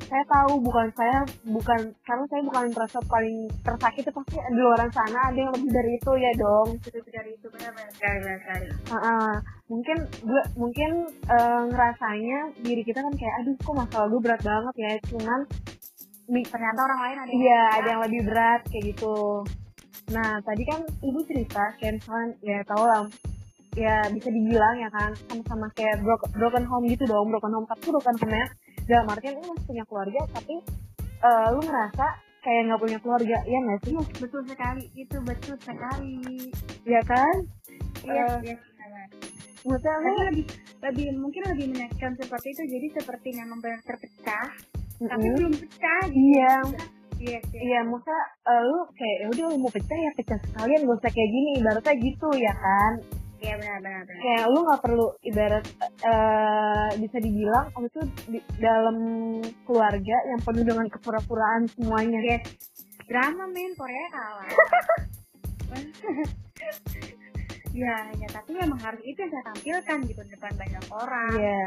B: saya tahu bukan saya bukan karena saya bukan merasa paling tersakiti pasti di luar sana ada yang lebih dari itu ya dong.
A: Sudah dari itu sekali benar sekali
B: Heeh. mungkin gue mungkin eh, ngerasanya diri kita kan kayak aduh kok masalah gue berat banget ya. Cuman
A: ternyata orang lain ada yang
B: iya ada yang lebih berat kayak gitu. Nah tadi kan ibu cerita kayak misalkan ya tau lah ya bisa dibilang ya kan sama-sama kayak broken, broken home gitu dong broken home tapi broken home nya dalam artian lu masih punya keluarga tapi eh, lu ngerasa kayak nggak punya keluarga ya nggak sih?
A: Betul sekali itu betul sekali.
B: Ya kan?
A: Iya
B: Eh,
A: iya
B: maksudnya lu
A: tapi lebih lebih mungkin lebih menyakitkan seperti itu jadi seperti memang benar terpecah tapi
B: Mm-mm.
A: belum pecah gitu.
B: iya.
A: Iya sih
B: Iya, masa eh, lu kayak ya udah lu mau pecah ya pecah sekalian gak usah kayak gini ibaratnya gitu ya kan
A: iya benar benar benar.
B: Kayak lu nggak perlu ibarat eh bisa dibilang lu tuh di, dalam keluarga yang penuh dengan kepura-puraan semuanya.
A: Yes drama men Korea kalah. Ya ya tapi memang harus itu yang saya tampilkan gitu di depan banyak orang.
B: Iya,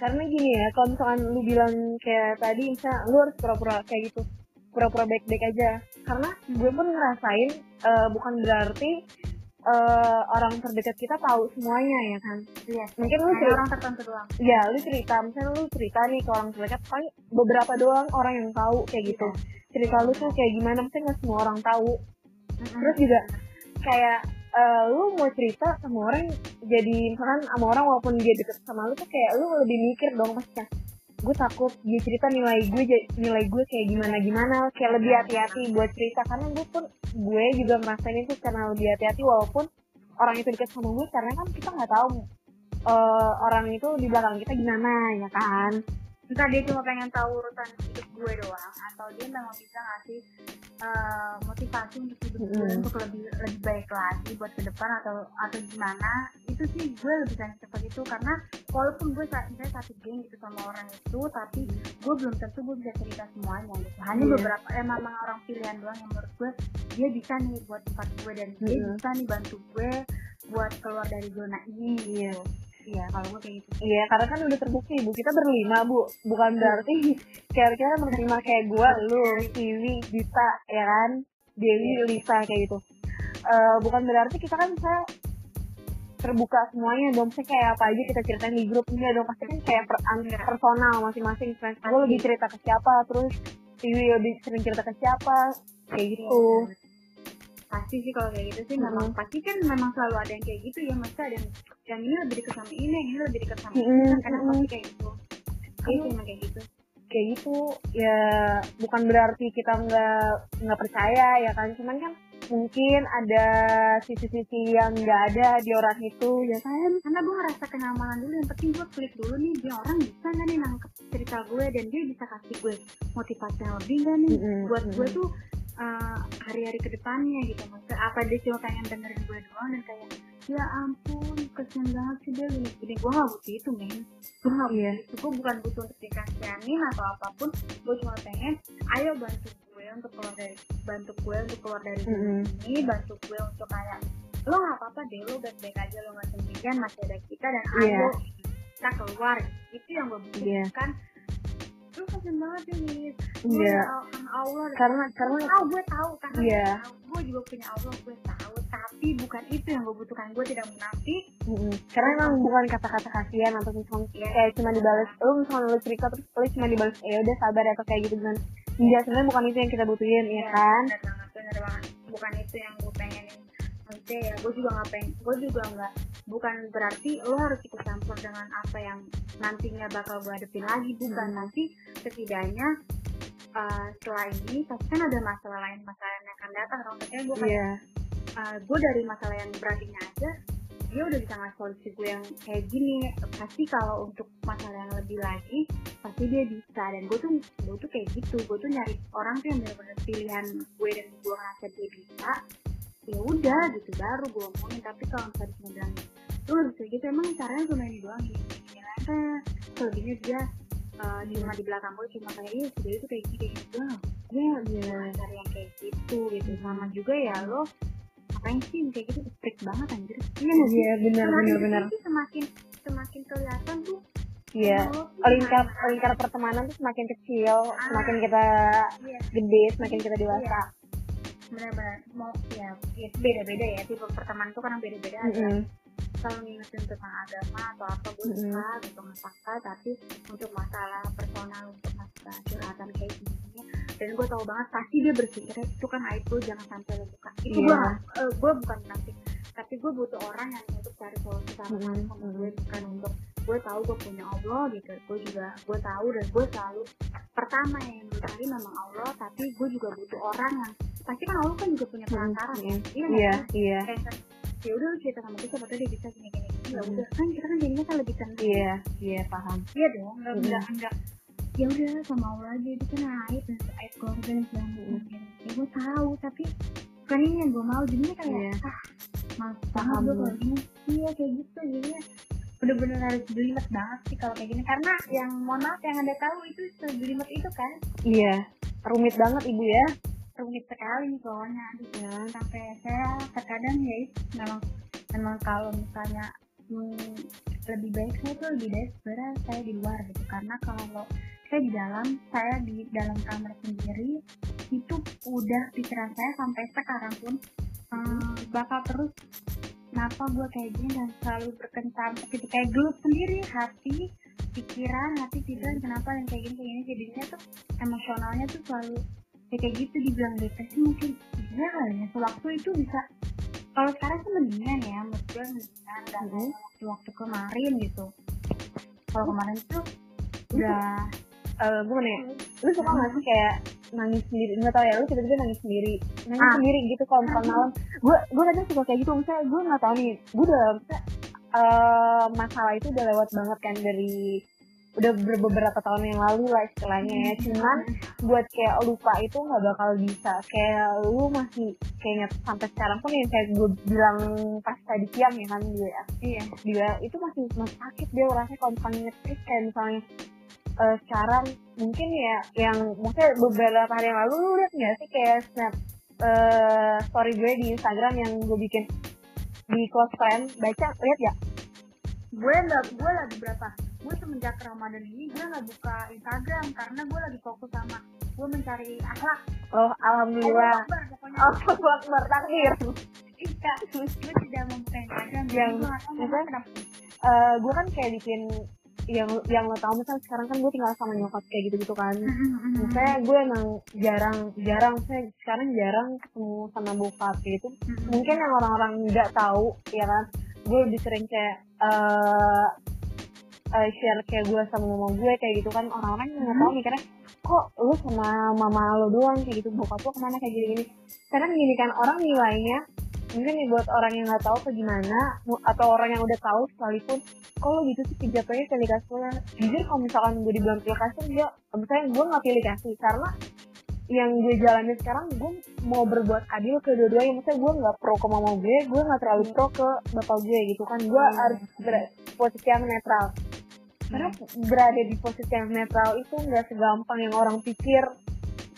B: karena gini ya, kalau misalkan lu bilang kayak tadi, misalnya lu harus pura-pura kayak gitu, pura-pura baik-baik aja. Karena gue pun ngerasain, eh, bukan berarti eh, orang terdekat kita tahu semuanya ya kan.
A: iya
B: Mungkin lu cerita,
A: orang tertentu doang
B: ya lu cerita, misalnya lu cerita nih ke orang terdekat, paling beberapa doang orang yang tahu kayak gitu. Cerita lu tuh kayak gimana, maksudnya nggak semua orang tahu. Terus juga kayak eh, lu mau cerita sama orang jadi misalkan sama orang walaupun dia deket sama lu tuh kayak lu lebih mikir dong pastinya gue takut dia cerita nilai gue nilai gue kayak gimana gimana. Kayak lebih hati-hati buat cerita. Karena gue pun gue juga ngerasain itu karena lebih hati-hati walaupun orang itu deket sama gue. Karena kan kita nggak tahu eh, orang itu di belakang kita gimana ya kan
A: entah dia cuma pengen tahu urutan hidup gue doang atau dia memang bisa ngasih eh, motivasi untuk hidup gue
B: Mm-mm.
A: untuk lebih lebih baik lagi buat ke depan atau atau gimana itu sih gue lebih banyak seperti itu karena walaupun gue saat misalnya satu geng gitu sama orang itu tapi gue belum tentu gue bisa cerita semuanya gitu hanya
B: Iya.
A: beberapa emang memang orang pilihan doang yang menurut gue dia bisa nih buat tempat gue dan dia bisa nih bantu gue buat keluar dari zona ini
B: Iya.
A: gitu iya kalau gue kayak gitu
B: Iya, karena kan udah terbukti bu. Kita berlima bu, bukan berarti kira-kira menerima kayak gue, lu, Tiwi, Dita, ya kan, Dewi, Lisa kayak gitu. Eh, bukan berarti kita kan bisa terbuka semuanya dong. Misalnya kayak apa aja kita ceritain di grup enggak dong. Pasti kan kayak per,
A: Iya.
B: personal masing-masing. Gue lebih cerita ke siapa, terus Tiwi lebih sering cerita ke siapa, kayak gitu.
A: Pasti sih kalau kayak gitu sih. Memang
B: Mm-mm.
A: pasti kan memang selalu ada yang kayak gitu ya maksudnya ada yang yang ini lebih dekat sama ini yang ini lebih dekat sama ini.
B: Mm-mm,
A: kan kadang
B: mm-mm.
A: pasti kayak gitu. Iya. sih kayak gitu.
B: Kayak gitu ya bukan berarti kita nggak nggak percaya ya kan. Cuman kan mungkin ada sisi-sisi yang nggak ada di orang itu ya kan?
A: Karena gue ngerasa kenyamanan dulu yang penting gue klik dulu nih dia orang bisa nggak nih nangkep cerita gue dan dia bisa kasih gue motivasi yang lebih nggak nih
B: Mm-mm,
A: buat gue tuh uh, hari-hari ke depannya gitu maksudnya apa dia cuma pengen dengerin gue doang dan kayak ya ampun kesian banget sih dia gini gini gue gak butuh itu men gue gak butuh
B: Iya.
A: itu gue bukan butuh untuk dikasihanin atau apa pun gue cuma pengen ayo bantu gue untuk keluar dari bantu gue untuk keluar dari zona
B: Mm-mm.
A: ini bantu gue untuk kayak lo gak apa-apa deh lo baik-baik aja lo gak sendirian masih ada kita dan
B: Iya.
A: ayo kita keluar itu yang gue
B: Iya.
A: butuhkan lu kasian banget ya
B: Iya.
A: karena Allah.
B: Karena karena
A: tahu gue tahu karena
B: Iya.
A: gue juga punya Allah gue tahu tapi bukan itu yang gue butuhkan gue tidak munafik
B: mm-mm. karena emang bukan kata-kata kasihan atau misalnya
A: Iya.
B: kayak cuma dibalas lu misalnya lu cerita terus lu cuma dibalas ya udah sabar atau kayak gitu kan Enggak, sebenarnya bukan itu yang kita butuhin ya kan?
A: bener banget bener banget. Bukan itu yang gue pengenin maksudnya ya gue juga nggak pengen gue juga nggak bukan berarti lo harus ikut campur dengan apa yang nantinya bakal gue hadapin lagi bukan.
B: Hmm.
A: nanti setidaknya uh, setelah ini pasti kan ada masalah lain masalah yang akan datang maksudnya gue kayak
B: iya.
A: gue dari masalah yang berat ini aja dia udah bisa ngasih solusi gue yang kayak gini. Pasti kalau untuk masalah yang lebih lagi pasti dia bisa. Dan gue tuh gue tuh kayak gitu gue tuh nyari orang tuh yang benar-benar pilihan gue dan gue ngerasa dia bisa ya udah gitu baru gue ngomongin tapi kalau misalnya cuma bilang lu nggak bisa gitu. Emang caranya cuma ini doang gini gini nah, selebihnya dia uh, cuma di belakang gue cuma kayak iya dia itu kayak gini kayak gitu dia
B: Iya.
A: cari yang kayak gitu gitu. Sama juga ya lo ngapain sih kayak gitu? Strict banget anjir. Iya
B: iya benar
A: semakin
B: benar benar.
A: semakin semakin kelihatan tuh
B: iya
A: tuh
B: lingkar lingkar pertemanan tuh semakin kecil
A: Ah.
B: semakin kita
A: iya.
B: gede semakin kita dewasa
A: benar-benar mau ya, ya beda-beda ya tipe pertemanan tuh kan beda-beda ada
B: Mm-mm.
A: kalau ngingetin tentang agama atau apa gue
B: Mm-mm.
A: suka gitu nggak tapi untuk masalah personal untuk masalah curhatan kayak gini dan gue tahu banget pasti dia berpikir itu kan aib gue jangan sampai lo buka itu
B: Iya.
A: gue eh, gue bukan munafik tapi gue butuh orang yang untuk cari solusi sama
B: Mm-mm,
A: sama gue bukan untuk gue tahu gue punya Allah gitu gue juga gue tahu dan gue selalu pertama yang gue cari memang Allah tapi gue juga butuh orang yang pasti kan Allah kan juga punya perantara iya
B: iya
A: nggak sih?
B: iya.
A: Kayak kan, ya udah lu cerita sama dia siapa tahu dia bisa gini gini gini ya
B: Mm.
A: udah kan kita kan jadinya kan lebih tenang.
B: Iya iya paham.
A: Iya dong nggak
B: Mm.
A: nggak nggak. Ya udah sama Allah aja itu kan aib dan aib keluarga dan segala macam. Ya gue tahu tapi bukan ini yang gue mau jadinya kayak
B: Iya.
A: ah banget
B: Paham
A: gue
B: gue.
A: kalau gini. Iya kayak gitu jadinya bener-bener harus jelimet banget sih kalau kayak gini. Karena yang mohon maaf yang anda tahu itu sejelimet itu kan?
B: Iya rumit banget ibu ya
A: rumit sekali aduh
B: ya.
A: Sampai saya terkadang ya memang memang kalau misalnya hmm, lebih baik saya tuh lebih baik sebenarnya saya di luar gitu. Karena kalau saya di dalam saya di dalam kamar sendiri itu udah pikiran saya sampai sekarang pun hmm, bakal terus kenapa gue kayak gini dan selalu berkencan gitu kayak gelut sendiri hati pikiran hati pikiran kenapa yang kayak gini kayak gini. Jadinya tuh emosionalnya tuh selalu ya kayak gitu dibilang depresi mungkin iya kali ya sewaktu itu bisa kalau sekarang sih mendingan ya menurut gue mendingan dan
B: Mhm.
A: waktu-waktu kemarin gitu. Kalau kemarin tuh udah
B: Eh, gue nanya lu suka nggak sih kayak nangis sendiri? Nggak tau ya lu tiba-tiba nangis sendiri. Nangis
A: Ah.
B: sendiri gitu kalau misalnya malam. Gue gue kadang suka kayak gitu. Misalnya gue nggak tahu nih gue udah misalnya, eh, masalah itu udah lewat banget kan dari udah ber- beberapa tahun yang lalu lah istilahnya ya. Cuman buat kayak lupa itu nggak bakal bisa. Kayak lu masih kayaknya sampai sekarang pun yang kayak gue bilang pas tadi siang ya kan gue
A: iya.
B: Dia itu masih masih sakit dia rasanya kalau misalnya ngetik kayak misalnya eh, sekarang mungkin ya yang maksudnya beberapa hari yang lalu lu liat nggak sih kayak snap eh, story gue di Instagram yang gue bikin di close friend? Baca lihat ya
A: gue nggak gue lagi berapa gue semenjak Ramadan ini gue nggak buka Instagram karena gue lagi fokus sama gue mencari akhlak.
B: Oh alhamdulillah.
A: Akbar, pokoknya.
B: Oh akbar takdir
A: iya gue tidak membuka Instagram
B: Yang-
A: gue kenapa
B: Eh, gue kan kayak bikin yang yang lo tau misalnya sekarang kan gue tinggal sama nyokap kayak gitu gitu kan Misalnya gue emang jarang jarang saya sekarang jarang ketemu sama bokap gitu. Mungkin yang orang-orang nggak tahu ya kan. Gue lebih sering kayak eh eh, share kayak gue sama mama gue kayak gitu kan. Orang-orang yang nggak tahu mikirnya kok lu sama mama lo doang? Kayak gitu bokap lo ke mana? Kayak gini-gini. Kadang gini kan orang nilainya mungkin nih buat orang yang nggak tahu ke gimana atau orang yang udah tahu sekalipun kalau gitu sih jatuhnya pilih kasih jujur kalau misalkan gue dibilang pilih kasih enggak misalnya gue nggak pilih kasih karena yang gue jalanin sekarang gue mau berbuat adil ke dua-duanya. Maksudnya gue nggak pro ke mama gue gue nggak terlalu pro ke bapak gue gitu kan. Gue
A: Hmm.
B: harus posisi yang netral karena berada di posisi yang netral itu nggak segampang yang orang pikir.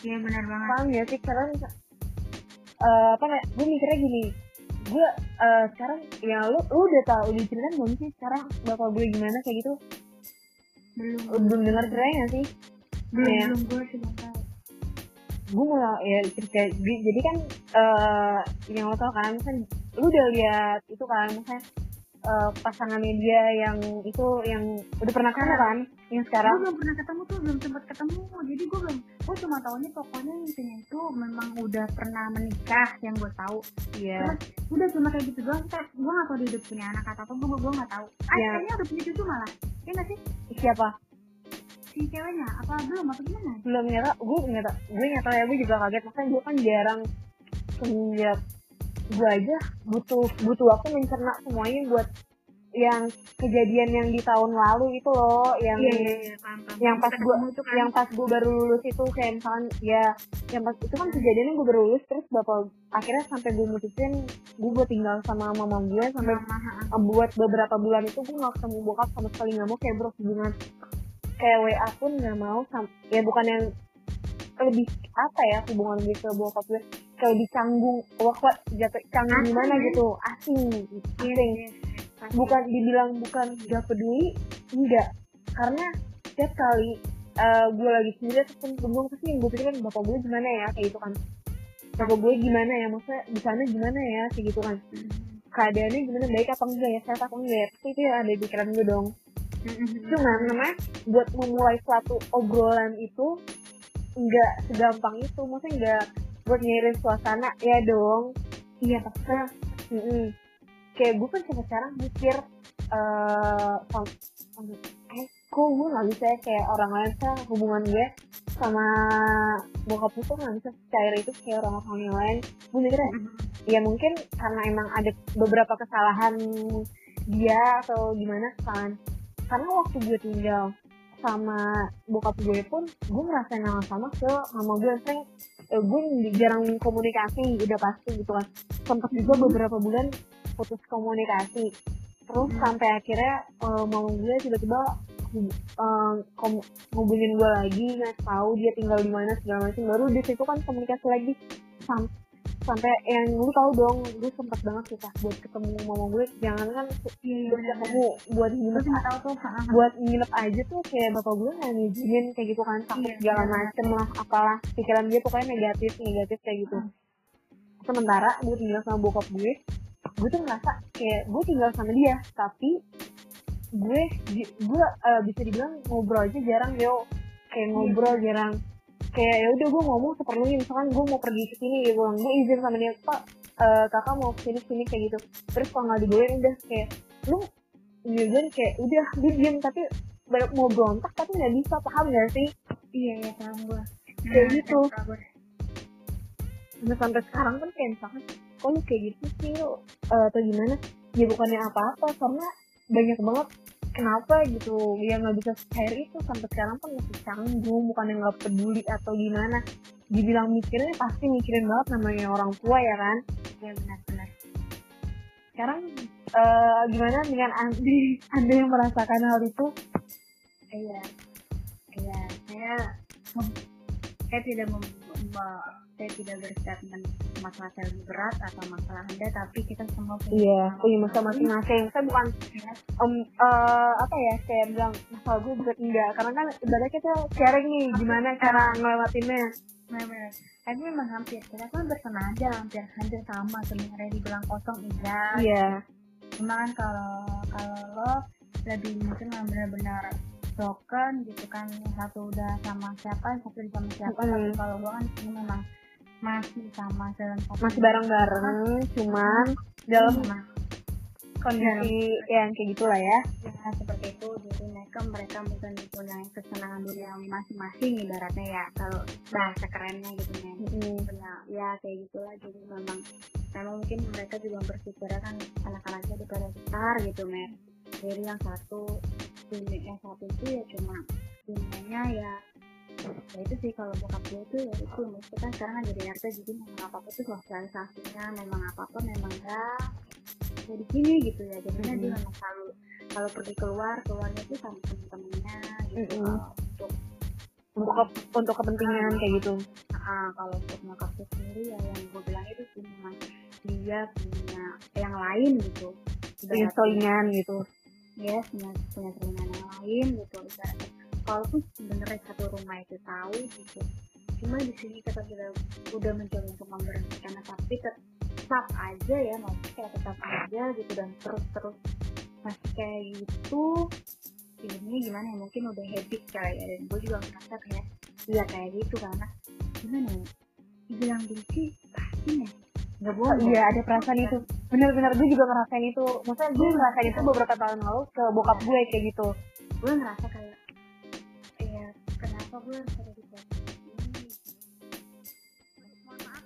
A: Iya benar banget.
B: Paham ya sih? Karena eh, apa kayak gue mikirnya gini gue eh, sekarang ya lu lu udah tahu udah ceritain belum sih sekarang bapak gue gimana kayak gitu?
A: Belum.
B: Belum dengar ceritanya nggak sih?
A: Belum
B: Iya.
A: belum gue sih tahu
B: gue mau ya cerita jadi kan eh yang lo tau kan kan lu udah lihat itu kan maksudnya eh, pasangannya dia yang itu yang udah pernah ketemu kan? Yang
A: gue
B: sekarang
A: belum pernah ketemu tuh belum sempat ketemu. Jadi gue belum gue cuma tahunya pokoknya intinya itu memang udah pernah menikah yang gue tahu.
B: Iya.
A: Terus udah cuma kayak gitu doang. Gue gak tau dia udah punya anak atau apa gue gue gak tahu. Ah
B: Iya.
A: kayaknya udah punya cucu malah. Ya gak sih?
B: Siapa?
A: Si ceweknya. Apa belum? Apa gimana?
B: Belum nyata gue nyata gue nyata ya gue juga kaget. Makanya gue kan jarang semenjak gue aja. Butuh butuh waktu mencerna semuanya buat yang kejadian yang di tahun lalu itu loh yang
A: iya paham paham.
B: yang pas gue
A: kan.
B: yang pas gue baru lulus itu kayak misalkan ya yang pas itu kan kejadiannya gue baru lulus terus bapak akhirnya sampai gue mutusin gue buat tinggal sama mama gue sampai
A: Mama,
B: buat beberapa bulan itu gue nggak ketemu bokap sama sekali nggak mau kayak bro hubungan kayak wa pun nggak mau ya bukan yang lebih apa ya hubungan gue ke bokap gue kayak lebih canggung wah jatuh canggung
A: Asing,
B: gimana
A: ya?
B: gitu. Asing
A: Iya,
B: asing.
A: iya, pasti.
B: bukan dibilang bukan gak peduli enggak. Karena setiap kali eh, gue lagi sendiri bengong pasti yang gue pikirin bapak gue gimana ya? Kayak gitu kan. Bapak gue gimana ya? Maksudnya di sana gimana ya? Kayak gitu kan.
A: Hmm.
B: keadaannya gimana? Baik apa enggak ya? Sehat apa enggak ya? Itu yang ada di pikiran gue dong.
A: Hmm,
B: cuman namanya buat memulai suatu obrolan itu enggak segampang itu. Maksudnya enggak buat nyairin suasana ya dong.
A: Iya pasti
B: nah mm-mm. kayak gue kan sampai sekarang mikir eh eh kok gue nggak bisa ya kayak orang lain kan hubungan gue sama bokap gue tuh nggak bisa. Cair itu kayak orang-orang yang lain. Gue mikirnya ya mungkin karena emang ada beberapa kesalahan dia atau gimana kan. Karena waktu gue tinggal sama bokap gue pun gue ngerasain yang sama ke mama gue sering eh, gue jarang komunikasi udah pasti gitu kan. Sempat juga beberapa bulan putus komunikasi. Terus
A: Hmm.
B: sampai akhirnya eh, mama gue tiba-tiba eh, kom- ngubungin gue lagi nggak tahu dia tinggal di mana segala macam. Baru di situ kan komunikasi lagi. Sam- sampai yang lu tahu dong gue sempet banget susah buat ketemu mama gue. Jangan kan
A: iya iya
B: buat
A: benar
B: ketemu buat nginep
A: tahu tuh
B: buat nginep aja tuh kayak bapak gue nggak ngizinin kayak gitu kan takut
A: Iya,
B: segala
A: iya.
B: macem lah apalah. Pikiran dia pokoknya negatif negatif kayak gitu.
A: Hmm.
B: sementara gue tinggal sama bokap gue gue tuh ngerasa kayak gue tinggal sama dia tapi gue gue eh, bisa dibilang ngobrol aja jarang yo. Kayak ngobrol jarang kayak ya udah gue ngomong seperlunya misalkan gue mau pergi ke sini gue bilang gue izin sama dia pak eh, kakak mau ke sini sini kayak gitu. Terus kalau nggak dibolehin udah kayak lu Yugan kayak udah dia diem tapi mau berontak tapi nggak bisa paham gak sih?
A: Iya iya paham gue
B: Kayak gitu.
A: kabar
B: nah, sampai sekarang kan kayak misalkan kok lu kayak gitu sih lu eh, atau gimana? Ya bukannya apa-apa karena banyak banget kenapa gitu? Ya nggak bisa cair itu. Sampai sekarang pun masih canggung bukan yang nggak peduli atau gimana. Dibilang mikirnya pasti mikirin banget namanya orang tua ya kan?
A: Iya benar benar.
B: Sekarang eh, gimana dengan Andi? Anda yang merasakan hal itu?
A: Iya. Iya saya saya tidak mem, mem- saya tidak berstatement masalah saya lebih berat atau masalah anda tapi kita semua punya
B: Iya, punya masalah masing-masing. Saya bukan em, eh, apa ya, kayak bilang masalah gue bukan enggak, karena kan ibaratnya kita sharing nih gimana cara ngelewatinnya.
A: benar tapi memang hampir kita kan bersenada hampir hampir sama sebenarnya dibilang kosong iya
B: Iya,
A: cuma kan kalau kalau lo lebih mungkin benar-benar broken gitu kan. Satu udah sama siapa satu sama siapa.
B: Mm-mm.
A: tapi kalau gua kan ini memang masih sama dalam
B: masih bareng-bareng, cuman dalam
A: Memang.
B: kondisi yang kayak gitulah ya.
A: ya seperti itu. Jadi mereka mereka mungkin punya kesenangan dunia masing-masing ibaratnya ya. Kalau bahasa kerennya gitu men
B: Mm.
A: punya ya kayak gitulah. Jadi memang memang mungkin mereka juga berpikir kan anak-anaknya di pada besar gitu men jadi yang satu dunia yang satu itu ya cuma dunianya ya ya itu sih kalau bokap gue tuh ya itu maksudnya kan sekarang jadi RT jadi memang apa apa tuh sosialisasinya memang apa apa memang ya ya di sini gitu ya jadinya dia
B: Mhm.
A: memang selalu kalau pergi keluar keluarnya tuh sama temen-temennya gitu
B: Mhm.
A: kalau untuk
B: Untuk ke- untuk kepentingan kayak gitu.
A: Ah, kalau untuk nyokap gue sendiri ya yang gue bilang itu sih memang dia punya yang lain gitu.
B: Punya gitu.
A: Ya punya punya telingan yang lain gitu. Ibaratnya, kalaupun sebenarnya satu rumah itu tahu gitu. Cuma di sini kita sudah udah mencoba untuk memberhentikan tapi tetap aja ya masih kayak tetap aja gitu dan terus terus masih kayak gitu ini gimana ya mungkin udah habit kali ya dan gue juga merasa kayak iya kayak gitu karena gimana ya dibilang benci pasti ya nggak
B: Oh,
A: bohong
B: iya ada perasaan itu bener-bener gue juga ngerasain itu. Maksudnya gue ngerasain itu beberapa tahun lalu ke bokap gue kayak gitu.
A: Gue ngerasa kayak ya kenapa gue harus ada di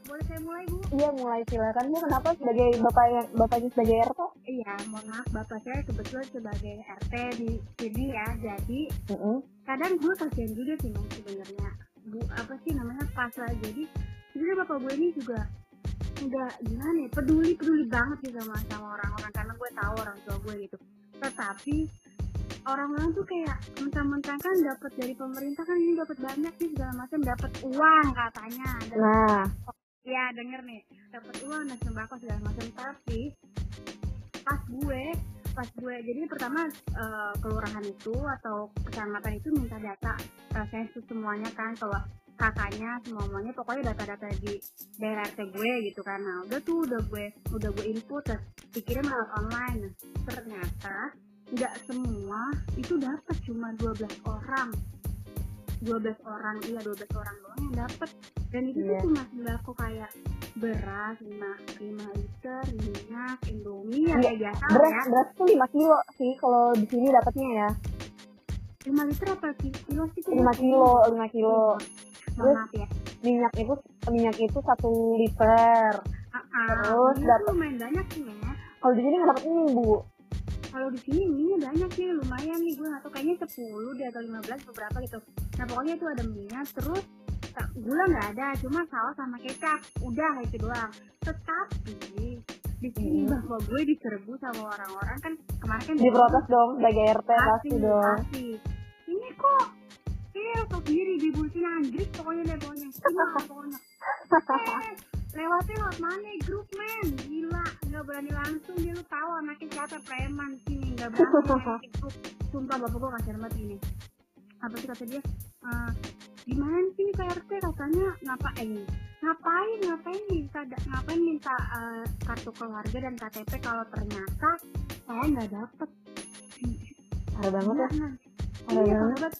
A: boleh saya mulai bu?
B: Iya mulai silakan. Bu kenapa sebagai bapak yang bapaknya sebagai RT
A: iya mohon maaf bapak saya kebetulan sebagai RT di sini ya. Jadi kadang gue kasihan juga sih mas sebenarnya. Bu apa sih namanya pas lah. Jadi sebenarnya bapak gue ini juga nggak gimana ya peduli peduli banget sih sama sama orang-orang karena gue tahu orang tua gue gitu. Tetapi orang-orang tuh kayak mentang-mentang kan dapat dari pemerintah kan ini dapat banyak sih segala macam dapat uang katanya. Dan
B: nah
A: ya denger nih dapat uang dan sembako segala macam. Tapi pas gue pas gue jadi pertama eh, kelurahan itu atau kecamatan itu minta data eh, sensus semuanya kan kalau kakaknya semuanya pokoknya data-data di daerah RT gue gitu kan. Nah udah tuh udah gue udah gue input terus dikirim lewat online. Nah, ternyata nggak semua itu dapat cuma 12 orang. 12 orang iya 12 orang doang yang dapat dan itu
B: Iya.
A: tuh cuma sembako kayak beras 5, 5 liter minyak indomie ya
B: Iya,
A: kayak biasa
B: beras
A: ya.
B: beras tuh 5 kilo sih kalau di sini dapatnya ya.
A: 5 liter apa sih? Kilo sih
B: 5 kilo 5 kilo.
A: Mohon maaf ya.
B: minyak itu minyak itu satu liter.
A: Ah, ah,
B: Terus dapat-
A: lumayan banyak sih ya
B: kalau di sini nggak dapat ini bu
A: kalau di sini minyak banyak sih lumayan nih gue nggak tahu kayaknya 10 deh atau 15 beberapa gitu. Nah pokoknya itu ada minyak terus gula nggak ada cuma saus sama kecap. Udah itu doang. Tetapi di sini
B: Hmm.
A: bahwa gue diserbu sama orang-orang kan kemarin kan
B: diprotes dong sebagai RT pasti dong.
A: pasti. Ini kok tau sendiri di bulletin anjrit pokoknya deh pokoknya. Gimana pokoknya. Eh, lewatnya lewat mana grup men? Gila nggak berani langsung dia lu tahu anaknya siapa preman sini nggak berani grup sumpah bapak gue kasih banget ini. Apa sih kata dia? "Eh, gimana sih ini KRT katanya ngapain? Ngapain ngapain minta ngapain minta eh, kartu keluarga dan KTP kalau ternyata saya nggak dapet.
B: Ada banget ya.
A: Iya, iya,
B: banget.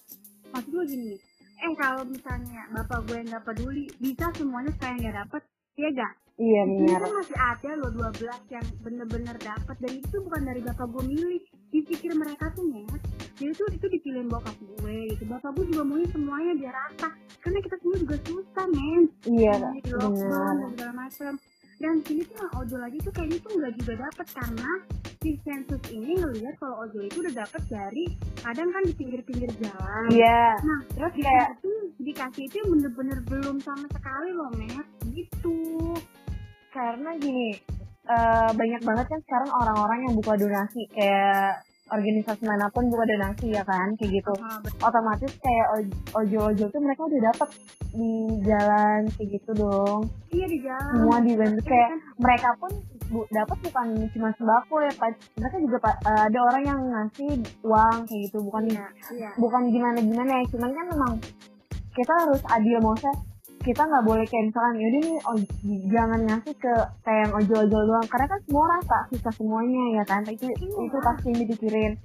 A: Maksud gue gini, eh kalau misalnya bapak gue nggak peduli, bisa semuanya saya nggak dapet, iya gak?
B: iya
A: Ini
B: benar
A: kan masih ada loh 12 yang bener-bener dapet dan itu bukan dari bapak gue milih. Dipikir mereka tuh net, jadi tuh itu dipilihin bokap gue gitu. Bapak gue juga maunya semuanya biar rata, karena kita semua juga susah men.
B: iya benar
A: dan sini tuh yang ojol aja tuh kayaknya tuh nggak juga dapet karena si sensus ini ngelihat kalau ojol itu udah dapet dari kadang kan di pinggir-pinggir jalan.
B: iya
A: Nah, terus
B: kayak-
A: itu dikasih itu bener-bener belum sama sekali loh, Met. Gitu.
B: karena gini eh, banyak banget kan sekarang orang-orang yang buka donasi kayak organisasi mana pun buka donasi ya kan kayak gitu
A: betul.
B: otomatis kayak oj- ojol-ojol tuh mereka udah dapet di jalan kayak gitu dong
A: Iya di jalan.
B: semua dibantu kayak
A: kan,
B: mereka pun bu, dapat bukan cuma sembako ya Pak. mereka juga Pak, eh, ada orang yang ngasih uang kayak gitu bukan
A: iya, iya.
B: bukan gimana gimana ya cuman kan memang kita harus adil maksudnya kita nggak boleh kayak misalkan yaudah nih oj- jangan ngasih ke kayak yang ojol-ojol doang karena kan semua rata susah semuanya ya kan itu
A: Iya.
B: itu pasti yang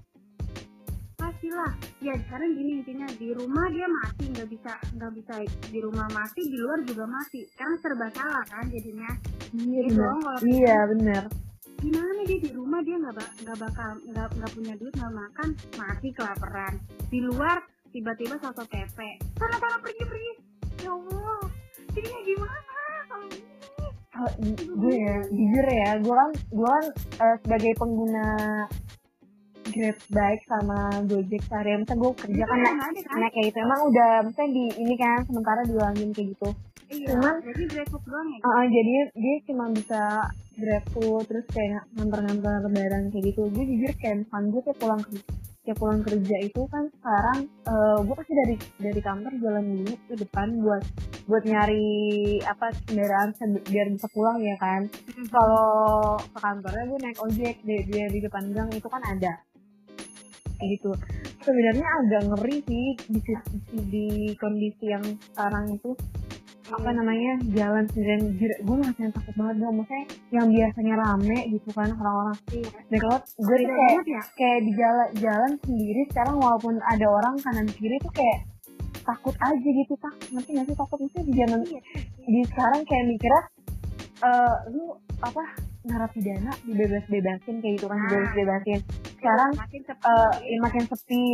B: dipikirin
A: pastilah ya sekarang gini intinya di rumah dia mati nggak bisa nggak bisa di rumah mati di luar juga mati. Sekarang serba salah kan jadinya.
B: Iya
A: Gitu kalau
B: iya benar.
A: Gimana dia di rumah dia nggak nggak bakal nggak nggak punya duit nggak makan mati kelaparan. Di luar tiba-tiba soto kepe. Sana sana pergi pergi. Ya allah. Jadinya gimana kalau
B: di- gue ya jujur ya gue kan gue kan eh, sebagai pengguna Grab baik sama Gojek sehari misalnya gue kerja kan naik,
A: ada kan
B: naik kayak gitu. Emang udah misalnya di ini kan sementara diulangin kayak gitu.
A: Iya
B: cuman-
A: jadi GrabFood doang ya?
B: Uh, jadi dia cuma bisa grab food terus kayak nganter-nganter barang kayak gitu. Gue jujur kayak misalkan gue kayak pulang kerja kayak pulang kerja itu kan sekarang uh, gue pasti dari dari kantor jalan dulu ke depan buat buat nyari apa kendaraan biar bisa pulang ya kan. Kalau ke kantornya gue naik ojek di, di, depan gang itu kan ada gitu. Sebenarnya agak ngeri sih di, di, di kondisi yang sekarang itu. Apa namanya? Jalan sendirian. Gue ngerasain takut banget dong. Maksudnya yang biasanya rame gitu kan orang-orang.
A: Iya
B: dan kalau gue tuh kayak
A: ya.
B: kayak di jalan jalan sendiri sekarang walaupun ada orang kanan kiri tuh kayak takut aja gitu tak nanti sih takut? Maksudnya di zaman
A: iya.
B: di sekarang kayak mikirnya eh lu apa narapidana dibebas-bebasin kayak gitu kan
A: Ah.
B: dibebas-bebasin. Sekarang
A: makin sepi.
B: ya makin sepi.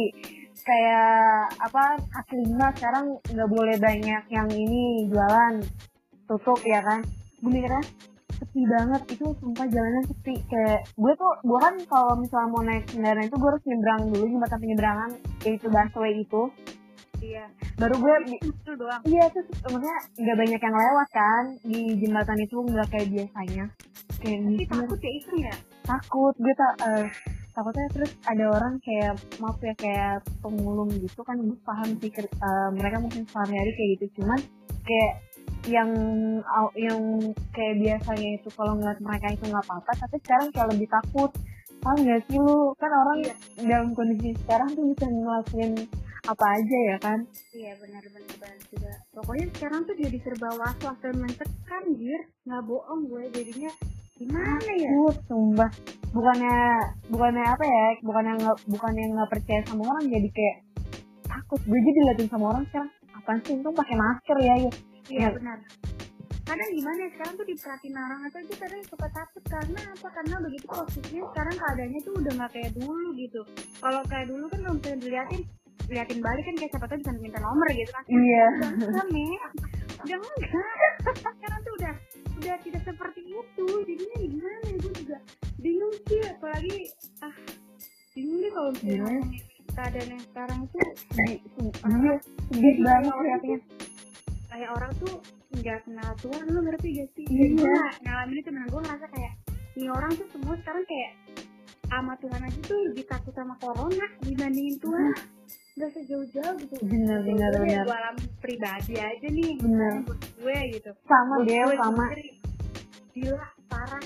B: Kayak apa kaki lima sekarang nggak boleh banyak yang ini jualan. Tutup ya kan? Gue mikirnya sepi banget. Itu sumpah jalannya sepi. Kayak gue tuh gue kan kalau misalnya mau naik kendaraan itu gue harus nyebrang dulu jembatan penyeberangan yaitu busway itu
A: iya.
B: Baru gue
A: itu doang.
B: Iya tuh maksudnya nggak banyak yang lewat kan di jembatan itu nggak kayak biasanya. Kayak
A: tapi
B: gitu.
A: takut ya itu ya?
B: Takut gue tak eh, takutnya terus ada orang kayak maaf ya kayak pemulung gitu kan gue paham sih eh, mereka mungkin sehari-hari kayak gitu. Cuman kayak yang yang kayak biasanya itu kalau ngeliat mereka itu nggak apa-apa tapi sekarang kayak lebih takut. Paham nggak sih lu? Kan orang
A: Iya.
B: dalam kondisi sekarang tuh bisa ngelakuin apa aja ya kan
A: Iya benar-benar benar juga. Pokoknya sekarang tuh jadi serba was-was dan mencekam, jir. Nggak bohong gue jadinya gimana ya?
B: takut sumpah bukannya bukannya apa ya bukannya nggak bukannya nggak percaya sama orang jadi kayak takut gue jadi diliatin sama orang sekarang apaan sih untung pakai masker ya ya
A: iya
B: Ya.
A: benar kadang gimana ya sekarang tuh diperhatiin orang atau itu kadang suka takut karena apa karena begitu posisinya sekarang keadaannya tuh udah nggak kayak dulu gitu kalau kayak dulu kan kalau misalnya diliatin liatin balik kan kayak siapa tuh bisa minta nomor gitu kan.
B: Iya.
A: Udah udah enggak. Sekarang tuh udah udah tidak seperti itu. Jadinya gimana? Ya gue juga bingung sih apalagi ah bingung deh kalau misalnya ngomongin keadaan yang sekarang tuh.
B: Iya sedih banget liatnya
A: kayak orang tuh nggak kenal Tuhan lu ngerti gak sih?
B: Iya.
A: Ngalamin itu temen gue ngerasa kayak ini orang tuh semua sekarang kayak sama Tuhan aja tuh lebih takut sama corona dibandingin Tuhan. Gak sejauh-jauh gitu.
B: bener
A: Gue
B: bener
A: gue alami pribadi aja nih. Buat gue gitu.
B: sama
A: gue
B: sama
A: sendiri, Gila parah.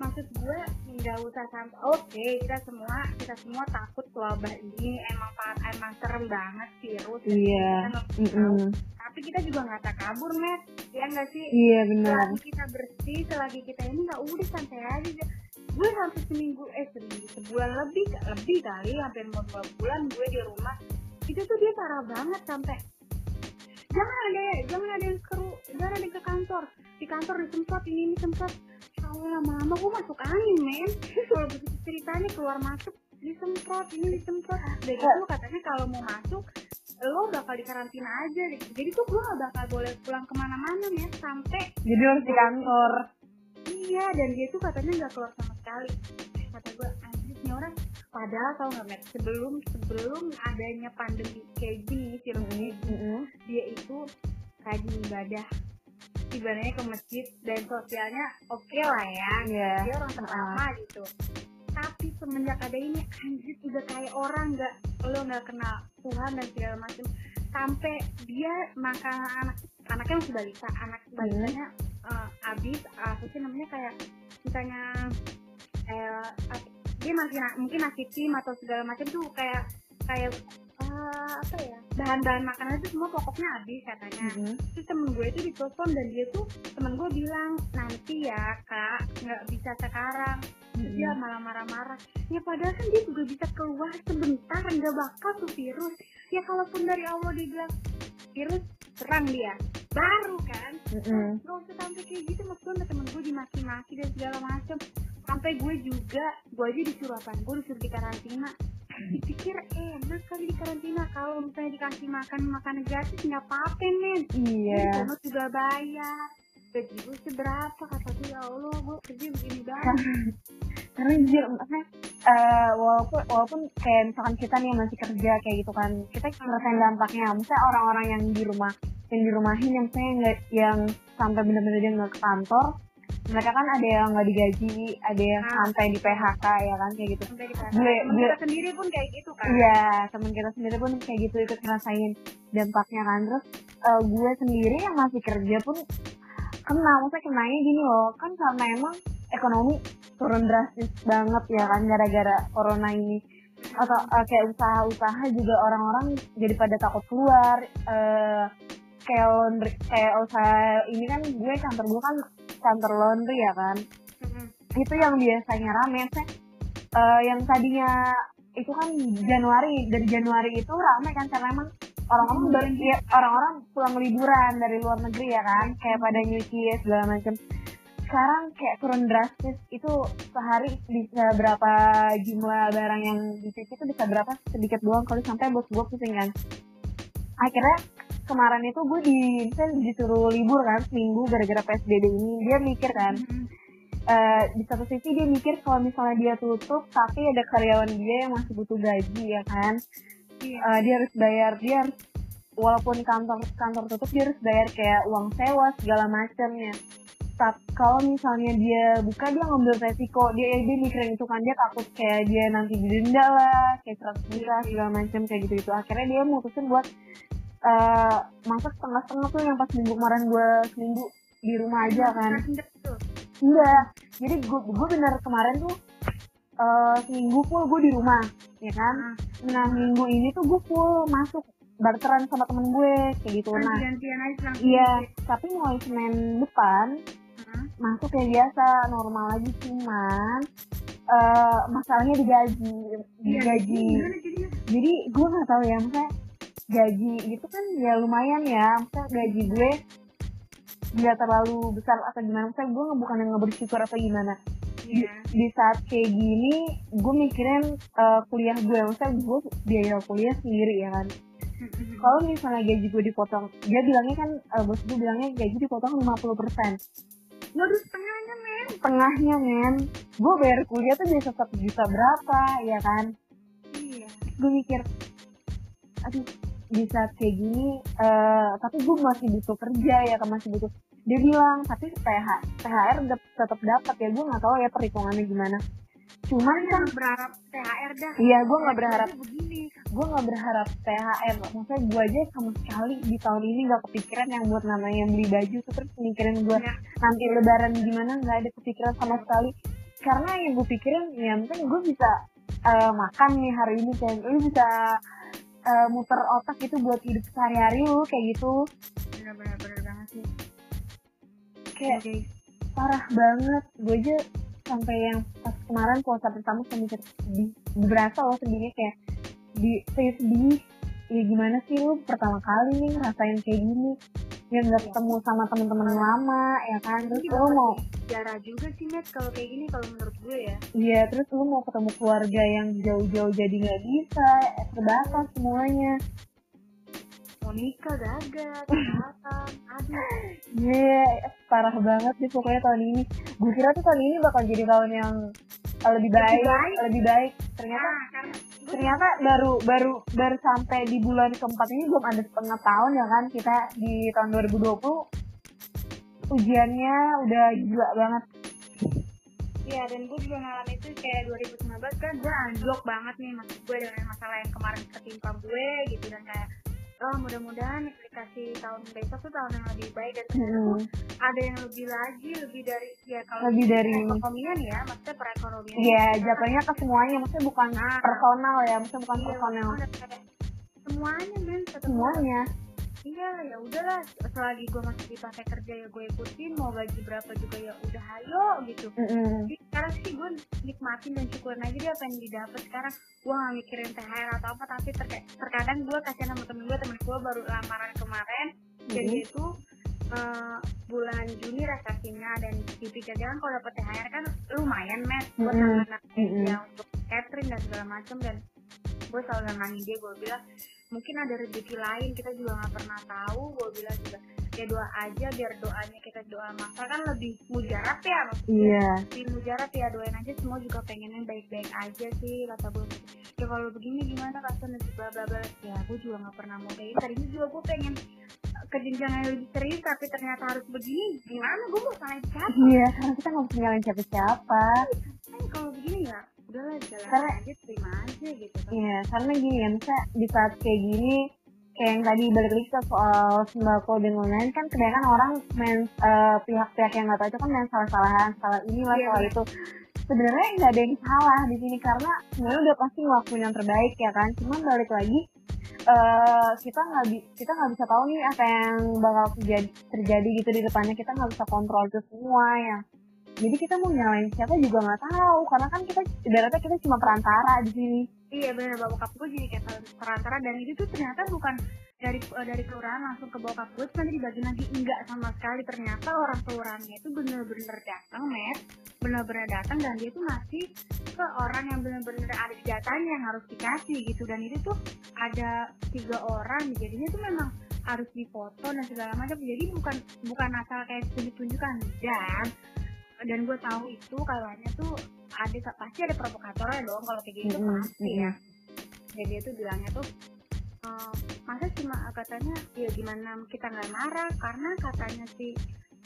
A: Maksud gue nggak usah sampai oke kita semua kita semua takut wabah ini emang emang serem banget virus
B: iya
A: nggak tahu.
B: Mm-mm.
A: tapi kita juga nggak tak kabur met ya nggak sih
B: iya bener
A: selagi kita bersih selagi kita ini nggak udah santai aja gue sampai seminggu eh seminggu sebulan lebih lebih kali hampir mau dua bulan gue di rumah itu tuh dia parah banget sampai jangan ada jangan ada yang ke jangan ada yang ke kantor di kantor disemprot ini ini semprot kalau lama-lama gue masuk angin men kalau begitu ceritanya keluar masuk disemprot ini disemprot udah gitu katanya kalau mau masuk lo bakal dikarantina aja gitu. jadi tuh gue gak bakal boleh pulang ke mana-mana men sampai
B: jadi harus di kantor
A: Iya, dan dia tuh katanya nggak keluar sama sekali. Kata gue, anjir nih orang. Padahal tau nggak, Met, sebelum sebelum adanya pandemi kayak gini, virus kayak gini,
B: Mm-mm.
A: dia itu rajin ibadah. Ibadahnya ke masjid dan sosialnya oke lah ya.
B: Iya.
A: Dia orang pertama gitu. Tapi semenjak ada ini, anjir udah kayak orang nggak lo nggak kenal Tuhan dan segala macam. Sampai dia makan anak anaknya masih balita, anak balitanya eh, habis apa sih namanya kayak misalnya eh, dia masih mungkin nasi tim atau segala macam tuh kayak kayak eh, apa ya bahan-bahan makanan itu semua pokoknya habis katanya.
B: Mm-mm.
A: terus temen gue itu ditelepon dan dia tuh temen gue bilang nanti ya kak nggak bisa sekarang. Terus dia malah marah-marah. Ya padahal kan dia juga bisa keluar sebentar nggak bakal tuh virus. Ya kalaupun dari Allah dia bilang virus serang dia. Baru kan
B: Mm-mm.
A: Gak usah sampai kayak gitu maksud gue temen gue dimaki-maki dan segala macem. Sampai gue juga gue aja disuruh apa gue disuruh di karantina. Dipikir enak kali di karantina. Kalau misalnya dikasih makan makanan gratis nggak apa-apa men.
B: Iya.
A: Gue juga bayar gaji gue seberapa kata gue ya Allah gue kerja begini banget.
B: Karena jujur maksudnya eh, walaupun walaupun kayak misalkan kita nih masih kerja kayak gitu kan kita ngerasain dampaknya. Misalnya orang-orang yang di rumah yang di rumahin yang misalnya nggak yang sampai bener-bener dia nggak ke kantor mereka kan ada yang nggak digaji ada yang
A: Ah.
B: sampai di PHK ya kan kayak gitu.
A: Sampai di sana
B: Gue-
A: Temen
B: gue-
A: kita sendiri pun kayak gitu kan
B: Iya, teman kita sendiri pun kayak gitu ikut ngerasain dampaknya kan. Terus eh, gue sendiri yang masih kerja pun kena, maksudnya kenanya gini loh, kan karena emang ekonomi turun drastis banget ya kan gara-gara corona ini. Atau eh, kayak usaha-usaha juga orang-orang jadi pada takut keluar. eh kayak laundry, kayak usaha ini kan gue kantor gue kan kantor laundry ya kan
A: Mm-mm.
B: itu yang biasanya rame saya eh, yang tadinya itu kan Januari dari Januari itu rame kan karena emang orang-orang baru orang-orang pulang liburan dari luar negeri ya kan? Kayak pada nyuci ya, segala macam sekarang kayak turun drastis itu sehari bisa berapa jumlah barang yang dicuci itu bisa berapa? Sedikit doang kalau sampai bos gue pusing kan? Akhirnya kemarin itu gue di misalnya disuruh libur kan? Seminggu gara-gara psbb ini. Dia mikir kan? Eh, di satu sisi dia mikir kalau misalnya dia tutup tapi ada karyawan dia yang masih butuh gaji ya kan
A: Iya.
B: Eh, dia harus bayar dia harus walaupun kantor kantor tutup dia harus bayar kayak uang sewa segala macamnya tapi kalau misalnya dia buka dia ngambil resiko dia dia mikirin itu kan dia takut kayak dia nanti didenda lah kayak 100 juta segala macam kayak gitu gitu akhirnya dia mutusin buat eh masak setengah-setengah tuh yang pas minggu kemarin gue seminggu di rumah aja kan. Enggak. Jadi gue gue bener kemarin tuh eh seminggu full gue di rumah, ya kan?
A: Ah.
B: Nah minggu ini tuh gue full masuk barteran sama temen gue kayak gitu.
A: Kan
B: Nah iya, tapi mulai senin depan
A: Hah?
B: masuk kayak biasa normal lagi cuman eh masalahnya digaji,
A: Iya,
B: digaji.
A: gimana jadinya?
B: Jadi gue nggak tahu ya, maksudnya gaji gitu kan ya lumayan ya maksudnya gaji gue nggak terlalu besar atau gimana maksudnya gue bukan yang bersyukur atau gimana di, di saat kayak gini gue mikirin eh, kuliah gue maksudnya gue biaya kuliah sendiri ya kan? Kalau misalnya gaji gue dipotong dia bilangnya kan eh, bos gue bilangnya gaji dipotong 50%
A: Waduh setengahnya men.
B: tengahnya men. Gue bayar kuliah tuh bisa satu juta berapa ya kan?
A: Iya.
B: gue mikir aduh di saat kayak gini eh tapi gue masih butuh kerja ya kan masih butuh dia bilang tapi TH, THR dap- tetap dapat ya gue nggak tahu ya perhitungannya gimana cuman kan
A: Kan berharap THR dah.
B: iya gue nggak berharap
A: begini.
B: gue nggak berharap THR maksudnya gue aja sama sekali di tahun ini nggak kepikiran yang buat namanya beli baju tuh terus mikirin gue
A: Ya.
B: nanti lebaran gimana nggak ada kepikiran sama sekali karena yang gue pikirin ya mungkin gue bisa eh, makan nih hari ini kan lu bisa eh, muter otak gitu buat hidup sehari-hari lu kayak gitu
A: Bener-bener bener banget sih.
B: kayak
A: Oke.
B: parah banget gue aja sampai yang pas kemarin puasa pertama mikir sedih berasa loh sedihnya kayak di sedih ya gimana sih lu pertama kali nih ngerasain kayak gini yang nggak ketemu sama temen-temen lama ya kan terus lu mau
A: Jarah juga sih net kalau kayak gini kalau menurut gue ya.
B: Iya, terus lu mau ketemu keluarga yang jauh-jauh jadi nggak bisa, eh, terbatas semuanya.
A: Mau nikah gagal, kesehatan, aduh.
B: Iya, parah banget sih pokoknya tahun ini. Gue kira tuh tahun ini bakal jadi tahun yang lebih baik,
A: baik.
B: lebih baik. Ternyata
A: Nah, karena
B: ternyata baru baru baru sampai di bulan keempat ini belum ada setengah tahun ya kan kita di tahun 2020 ujiannya udah gila banget.
A: Iya dan gue juga ngalamin itu kayak 2019 kan gue anjlok banget nih maksud gue dengan masalah yang kemarin ketimpa gue gitu dan kayak oh mudah-mudahan aplikasi tahun besok tuh tahun yang lebih baik dan
B: Hmm.
A: ada yang lebih lagi lebih dari ya kalau
B: Lebih dari-
A: perekonomian ya maksudnya perekonomian
B: Iya, jatuhnya ke semuanya, maksudnya bukan
A: Nah.
B: personal ya, maksudnya bukan
A: Iya,
B: personal.
A: semuanya men
B: Semuanya.
A: Iya ya udahlah selagi gue masih dipakai kerja ya gue ikutin mau gaji berapa juga ya udah ayo gitu
B: Mm-mm.
A: Jadi sekarang sih gue nikmatin dan syukurin aja dia apa yang didapat sekarang gue gak mikirin THR atau apa tapi terka- terkadang gue kasihan sama temen gue temen gue baru lamaran kemarin dan
B: Mhm.
A: dia itu eh, bulan Juni resepsinya dan dipikirnya kan kalau dapet THR kan lumayan mes buat
B: Mhm.
A: anak-anak
B: Mhm.
A: ya untuk catering dan segala macam dan gue selalu nenangin dia gue bilang mungkin ada rezeki lain kita juga nggak pernah tahu gue bilang juga ya doa aja biar doanya kita doa masal kan lebih mujarab ya maksudnya.
B: Iya.
A: di mujarab ya doain aja semua juga pengennya baik-baik aja sih kata gue ya kalau begini gimana kasian dan bla bla bla. Ya gue juga nggak pernah mau kayak gitu. Tadinya juga gue pengen eh, ke jenjang yang lebih serius tapi ternyata harus begini gimana? Gue mau salahin siapa?
B: Iya, karena kita nggak bisa nyalain siapa-siapa.
A: kan kalau begini ya udahlah jalan
B: Karena-
A: aja terima aja gitu kan
B: Iya, karena gini ya, misalnya di saat kayak gini, kayak yang tadi balik lagi ke soal sembako dan lain-lain kan kebanyakan orang main eh, pihak-pihak yang nggak tahu itu kan main salah-salahan, salah inilah,
A: Iya,
B: salah itu. Sebenarnya nggak ada yang salah di sini karena sebenarnya udah pasti ngelakuin yang terbaik ya kan. Cuman balik lagi eh kita nggak kita nggak bisa tahu nih apa yang bakal terjadi, terjadi gitu di depannya kita nggak bisa kontrol itu semua ya jadi kita mau nyalain siapa juga nggak tahu karena kan kita ibaratnya kita cuma perantara di sini.
A: Iya benar bokap gue jadi kayak per- perantara dan itu tuh ternyata bukan dari eh, dari kelurahan langsung ke bokap gue nanti dibagi lagi. Enggak sama sekali. Ternyata orang kelurahannya itu bener-bener datang met bener-bener datang dan dia tuh ngasih ke orang yang bener-bener ada datanya yang harus dikasih gitu. Dan itu tuh ada tiga orang. Jadinya tuh memang harus difoto dan segala macam. Jadi bukan bukan asal kayak tunjuk-tunjukkan dan dan gue tahu itu kayaknya tuh ada pasti ada provokatornya dong kalau kayak gitu
B: Mm-mm,
A: pasti ya. jadi dia tuh bilangnya tuh ehm, masa cuma katanya ya gimana kita nggak marah karena katanya si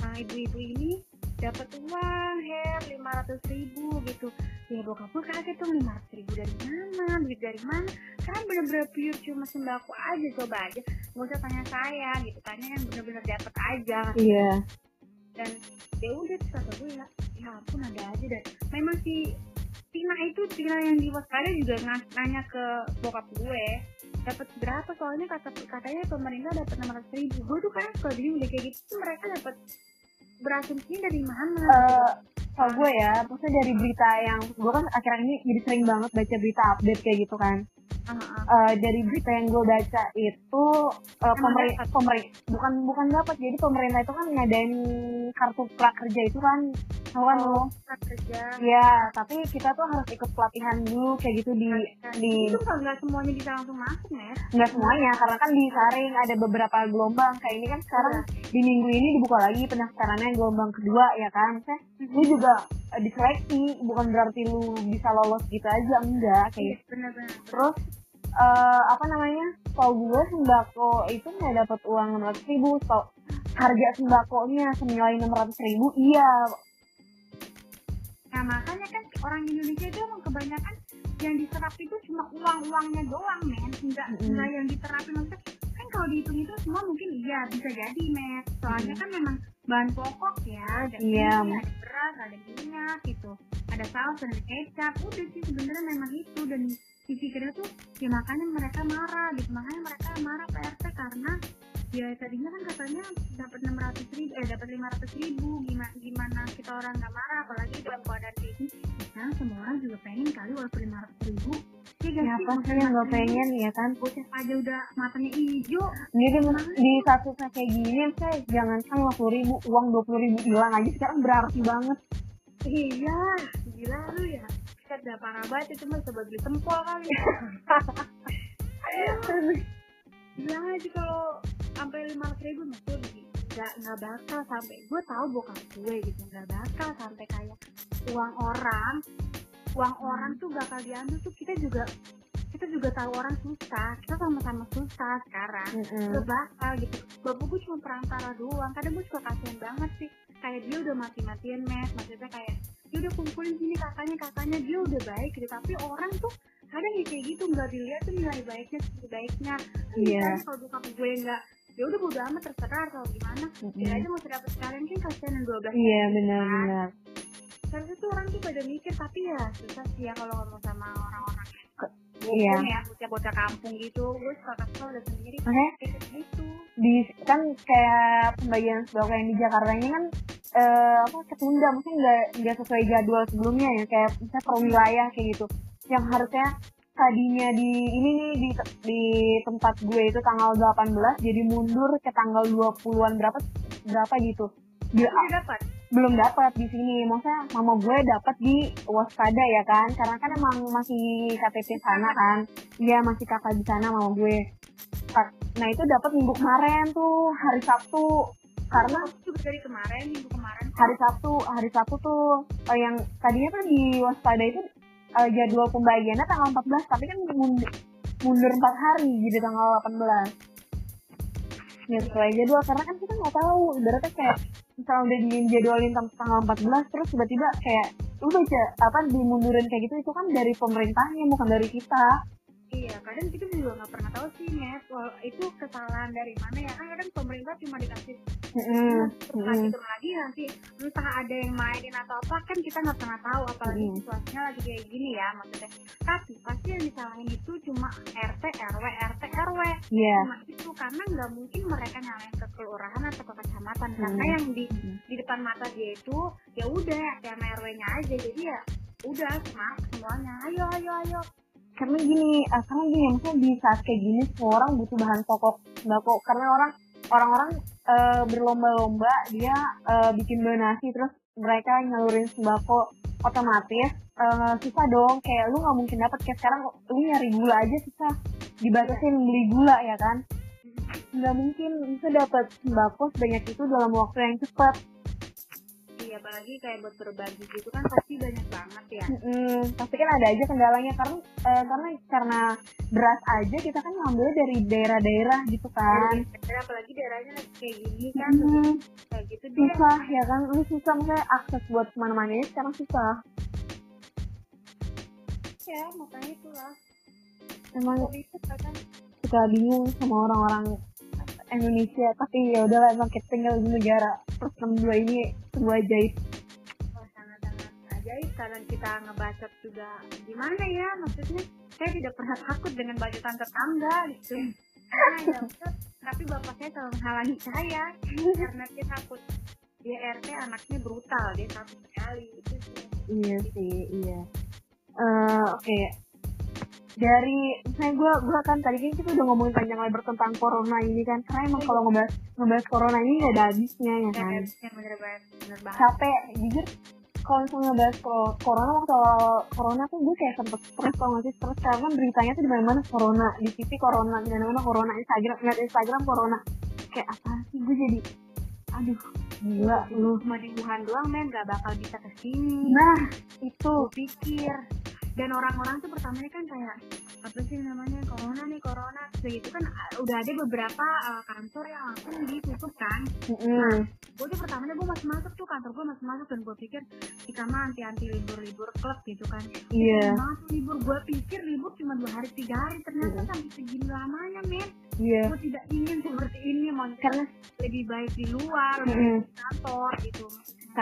A: eh, ibu-ibu ini dapat uang hair lima ratus ribu gitu. Ya bokap gue kaget tuh lima ratus ribu dari mana? Duit dari mana? Kan bener-bener pure cuma sembako aja coba aja. Nggak usah tanya saya gitu tanya yang bener-bener dapat aja.
B: Iya
A: dan ya udah terus kata gue ya ya ampun ada aja dan memang si Tina itu Tina yang di Waspada juga nanya ke bokap gue dapat berapa? Soalnya kata katanya pemerintah dapat enam ratus ribu. Gue tuh kan kalau bingung udah kayak gitu mereka dapat berasumsinya dari mana?
B: Eh, kalau gue ya, maksudnya dari berita yang gue kan akhir-akhir ini jadi sering banget baca berita update kayak gitu kan. Eh, dari berita yang gue baca itu uh,
A: Emang
B: pemerintah pemerintah bukan bukan dapat jadi pemerintah itu kan ngadain kartu prakerja itu kan tahu kan lo
A: Kita kerja
B: ya tapi kita tuh harus ikut pelatihan dulu kayak gitu di di
A: itu nggak nggak semuanya bisa langsung masuk Net
B: nggak semuanya karena kan disaring ada beberapa gelombang kayak ini kan sekarang di minggu ini dibuka lagi pendaftarannya gelombang kedua ya kan? Maksudnya, lu juga eh, diseleksi bukan berarti lu bisa lolos gitu aja enggak kayak
A: Iya, benar-benar.
B: Terus eh, apa namanya? Kalau gue sembako itu nggak dapat uang enam ratus ribu. So, harga sembakonya senilai enam ratus ribu iya.
A: Nah makanya kan orang Indonesia itu emang kebanyakan yang diserap itu cuma uang-uangnya doang men. Enggak,
B: Mm-mm.
A: enggak yang diterapin maksudnya kan kalau dihitung itu semua mungkin iya bisa jadi men. Soalnya kan memang bahan pokok ya ada
B: Iya.
A: ini, ada beras ada minyak gitu. Ada saus ada kecap udah sih sebenarnya memang itu. Dan dipikirnya tuh ya makanya mereka marah gitu. Makanya mereka marah PRT karena ya tadinya kan katanya dapat 600 ribu eh dapat 500 ribu. Gimana gimana kita orang nggak marah apalagi dalam keadaan kayak gini. Sekarang semua orang juga pengen kali walaupun 500 ribu. Ya
B: siapa sih? yang nggak pengen? Ya kan
A: bocah aja udah matanya hijau.
B: Jadi di satu kayak gini saya jangan kan lima puluh ribu uang dua puluh ribu hilang aja. Sekarang berarti banget.
A: Iya gila lu ya kita udah parah banget itu mah sebagai tempol kali gila aja kalau sampai lima ratus ribu begini nggak nggak bakal sampai. Gue tahu bokap gue gitu nggak bakal sampai kayak uang orang. Uang orang tuh bakal diambil tuh kita juga kita juga tahu orang susah. Kita sama-sama susah sekarang.
B: Mm-mm.
A: Gak bakal gitu. Bapak gue cuma perantara doang. Kadang gue suka kasihan banget sih. Kayak dia udah mati-matian mes maksudnya kayak dia udah kumpulin sini kakaknya kakaknya dia udah baik gitu. Tapi orang tuh kadang ya kayak gitu nggak dilihat tuh nilai baiknya sisi baiknya. Kan
B: Iya.
A: misalnya kalau bokap gue nggak ya udah bodo amat terserah kalau gimana.
B: Mm-mm.
A: dia aja mau dapet sekalian kan kasihan yang 12
B: iya benar-benar
A: Seharusnya tuh orang tuh pada mikir tapi ya susah sih ya kalau ngomong sama orang-orang
B: iya.
A: ya bocah-bocah kampung gitu gue suka kesel udah sendiri
B: makanya
A: kayak gitu.
B: di kan kayak pembagian sembako yang di Jakarta ini kan eh, apa ketunda mungkin nggak nggak sesuai jadwal sebelumnya ya kayak misalnya per wilayah kayak gitu. Yang harusnya tadinya di ini nih di di tempat gue itu tanggal 18 jadi mundur ke tanggal 20-an berapa berapa gitu. Dia-
A: dapat
B: belum dapat di sini. Maksudnya mama gue dapat di waspada ya kan? Karena kan emang masih KTP sana kan? Iya masih kakak di sana mama gue. Nah itu dapat minggu kemarin tuh hari Sabtu. Karena
A: juga dari kemarin minggu kemarin.
B: hari Sabtu hari Sabtu tuh eh, yang tadinya kan di waspada itu eh, jadwal pembagiannya tanggal 14 tapi kan mundur, mundur 4 hari jadi tanggal 18 ya sesuai jadwal karena kan kita nggak tahu ibaratnya kayak misalnya udah dijadwalin tam- tanggal 14 terus tiba-tiba kayak lu baca apa dimundurin kayak gitu itu kan dari pemerintahnya bukan dari kita
A: iya kadang kita juga nggak pernah tahu sih net itu kesalahan dari mana ya? Kan kadang pemerintah cuma dikasih turun lagi turun lagi nanti entah ada yang mainin atau apa kan kita nggak pernah tahu apalagi
B: Mm.
A: situasinya lagi kayak gini ya maksudnya. Tapi pasti yang disalahin itu cuma RT RW RT RW
B: Iya.
A: cuma itu karena nggak mungkin mereka nyalain ke kelurahan atau ke kecamatan karena
B: Hmm.
A: yang di
B: Mm.
A: di depan mata dia itu ya udah RT sama RW-nya aja. Jadi ya udah semua semuanya. Ayo ayo ayo
B: karena gini eh, karena gini maksudnya di saat kayak gini semua orang butuh bahan pokok sembako karena orang orang-orang eh, berlomba-lomba dia eh, bikin donasi terus mereka nyalurin sembako otomatis eh, susah dong. Kayak lu nggak mungkin dapat kayak sekarang lu nyari gula aja susah. Dibatasin beli gula ya kan? Nggak mungkin bisa dapat sembako sebanyak itu dalam waktu yang cepat
A: iya apalagi kayak buat berbagi gitu kan pasti banyak banget ya.
B: Mm, pasti kan ada aja kendalanya. Karena eh, karena karena beras aja kita kan ngambilnya dari daerah-daerah gitu kan.
A: Dan apalagi daerahnya kayak gini kan.
B: Hmm,
A: kayak gitu dia.
B: Susah ya kan? Lu susah misalnya akses buat ke mana-mana ini sekarang susah.
A: Ya makanya itulah.
B: Emang
A: kan
B: suka bingung sama orang-orang Indonesia. Tapi ya udahlah emang kita tinggal di negara plus 62 ini sebuah ajaib.
A: Oh, sangat-sangat ajaib. Karena kita ngebacot juga gimana ya maksudnya? Saya tidak pernah takut dengan bacotan tetangga gitu. Nah, ya, tapi bapak saya selalu menghalangi saya karena dia takut. Dia RT anaknya brutal dia takut sekali. Itu sih.
B: Iya sih iya. Eh, oke dari misalnya gue gue kan tadi kan kita udah ngomongin panjang lebar tentang corona ini kan. Karena emang kalau ngebahas ngebahas corona ini gak ada habisnya ya kan?
A: Ya, bener banget, bener banget.
B: capek jujur kalau misalnya ngebahas co- corona waktu awal corona tuh gue kayak sempet stres tau gak sih? Stres karena beritanya tuh di mana mana corona. Di TV corona di mana mana corona. Instagram ngeliat Instagram corona. Kayak apa sih? Gue jadi aduh gila. Lu
A: Cuma di Wuhan doang men. Gak bakal bisa ke sini.
B: nah itu.
A: Gue pikir. Dan orang-orang tuh pertamanya kan kayak apa sih namanya corona nih corona. Terus itu kan uh, udah ada beberapa uh, kantor yang langsung ditutup kan.
B: Mm
A: gue tuh pertamanya gue masih masuk tuh kantor gue masih masuk dan gue pikir kita mah anti anti libur libur klub gitu kan.
B: Iya.
A: Masuk libur. Gue pikir libur cuma dua hari tiga hari. Ternyata
B: Mm.
A: sampai segini lamanya men
B: iya.
A: Gue tidak ingin seperti ini mau
B: karena
A: lebih baik di luar baik di kantor gitu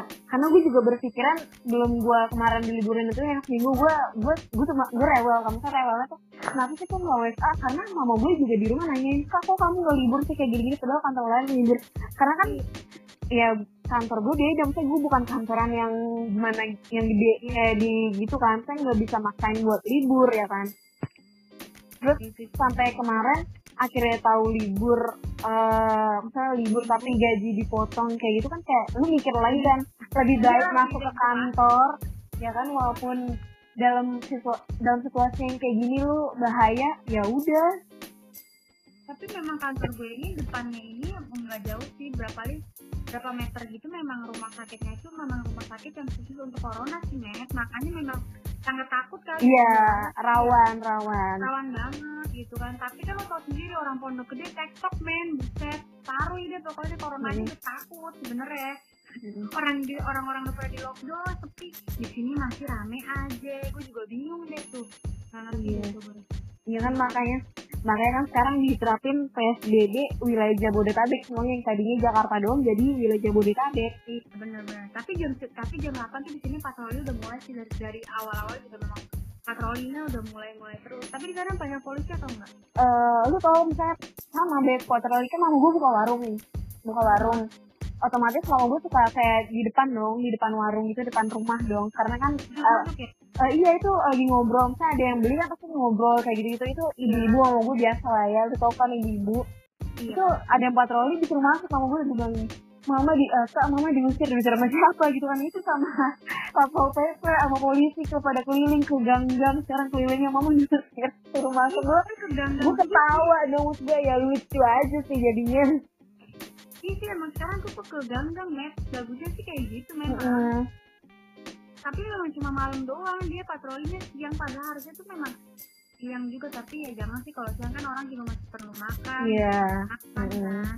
B: karena gue juga berpikiran belum gue kemarin di liburan itu yang seminggu gue gue gue cuma gue rewel kamu kan rewelnya tuh. Kenapa sih kok nggak WA karena mama gue juga di rumah nanyain kak kok kamu nggak libur sih? Kayak gini-gini padahal kantor lain libur karena kan ya kantor gue beda maksudnya gue bukan kantoran yang gimana yang di eh, di gitu kan. Saya nggak bisa maksain buat libur ya kan. Terus
A: gitu
B: sampai kemarin akhirnya tahu libur eh misalnya libur tapi gaji dipotong kayak gitu kan kayak lu mikir lagi kan lebih baik
A: Iya,
B: masuk ke kantor ya kan walaupun dalam situ- dalam situasi yang kayak gini lu bahaya ya udah.
A: Tapi memang kantor gue ini depannya ini nggak jauh sih berapa li berapa meter gitu memang rumah sakitnya. Itu memang rumah sakit yang khusus untuk corona sih Met makanya memang sangat takut kali
B: iya rawan rawan.
A: Rawan banget gitu kan. Tapi kan lo tau sendiri orang pondok gede tektok men. Buset taruh deh pokoknya coronanya
B: Hmm.
A: takut sebenernya.
B: Mm.
A: orang di orang-orang udah di lockdown sepi. Di sini masih rame aja. Gue juga bingung deh tuh. Nggak ngerti
B: Iya.
A: gitu
B: Iya kan makanya. Makanya kan sekarang diterapin PSBB wilayah Jabodetabek. Semuanya yang tadinya Jakarta doang jadi wilayah Jabodetabek. Sih.
A: bener-bener. Tapi jam tapi jam 8 tuh di sini patroli udah mulai sih dari dari awal-awal juga memang patrolinya udah mulai mulai terus. Tapi di sana banyak polisi atau enggak?
B: Eh, lu tau misalnya sama deh patroli kan mama gue buka warung nih. Buka warung. Otomatis mama gue suka kayak di depan dong di depan warung gitu depan rumah dong. Karena kan
A: ya
B: eh, iya itu lagi ngobrol. Misalnya ada yang beli kan pasti ngobrol kayak gitu gitu itu ibu-ibu sama gue biasa lah ya. Lu tau kan ibu-ibu?
A: Iya.
B: Itu ada yang patroli disuruh masuk sama gue udah bilang mama di eh, Kak, mama diusir diusir sama siapa? Gitu kan. Itu sama satpol pp sama polisi kepada keliling ke gang-gang. Sekarang kelilingnya mama diusir suruh masuk. Gue
A: tapi kegang
B: gue ketawa dong. Gue ya lucu aja sih jadinya.
A: Iya sih emang sekarang tuh ke gang-gang met bagusnya sih kayak gitu memang. Tapi memang cuma malam doang dia patrolinya siang padahal harusnya tuh memang siang juga. Tapi ya jangan sih kalau siang kan orang juga masih perlu makan
B: iya.
A: makan
B: Mm-mm.
A: kan.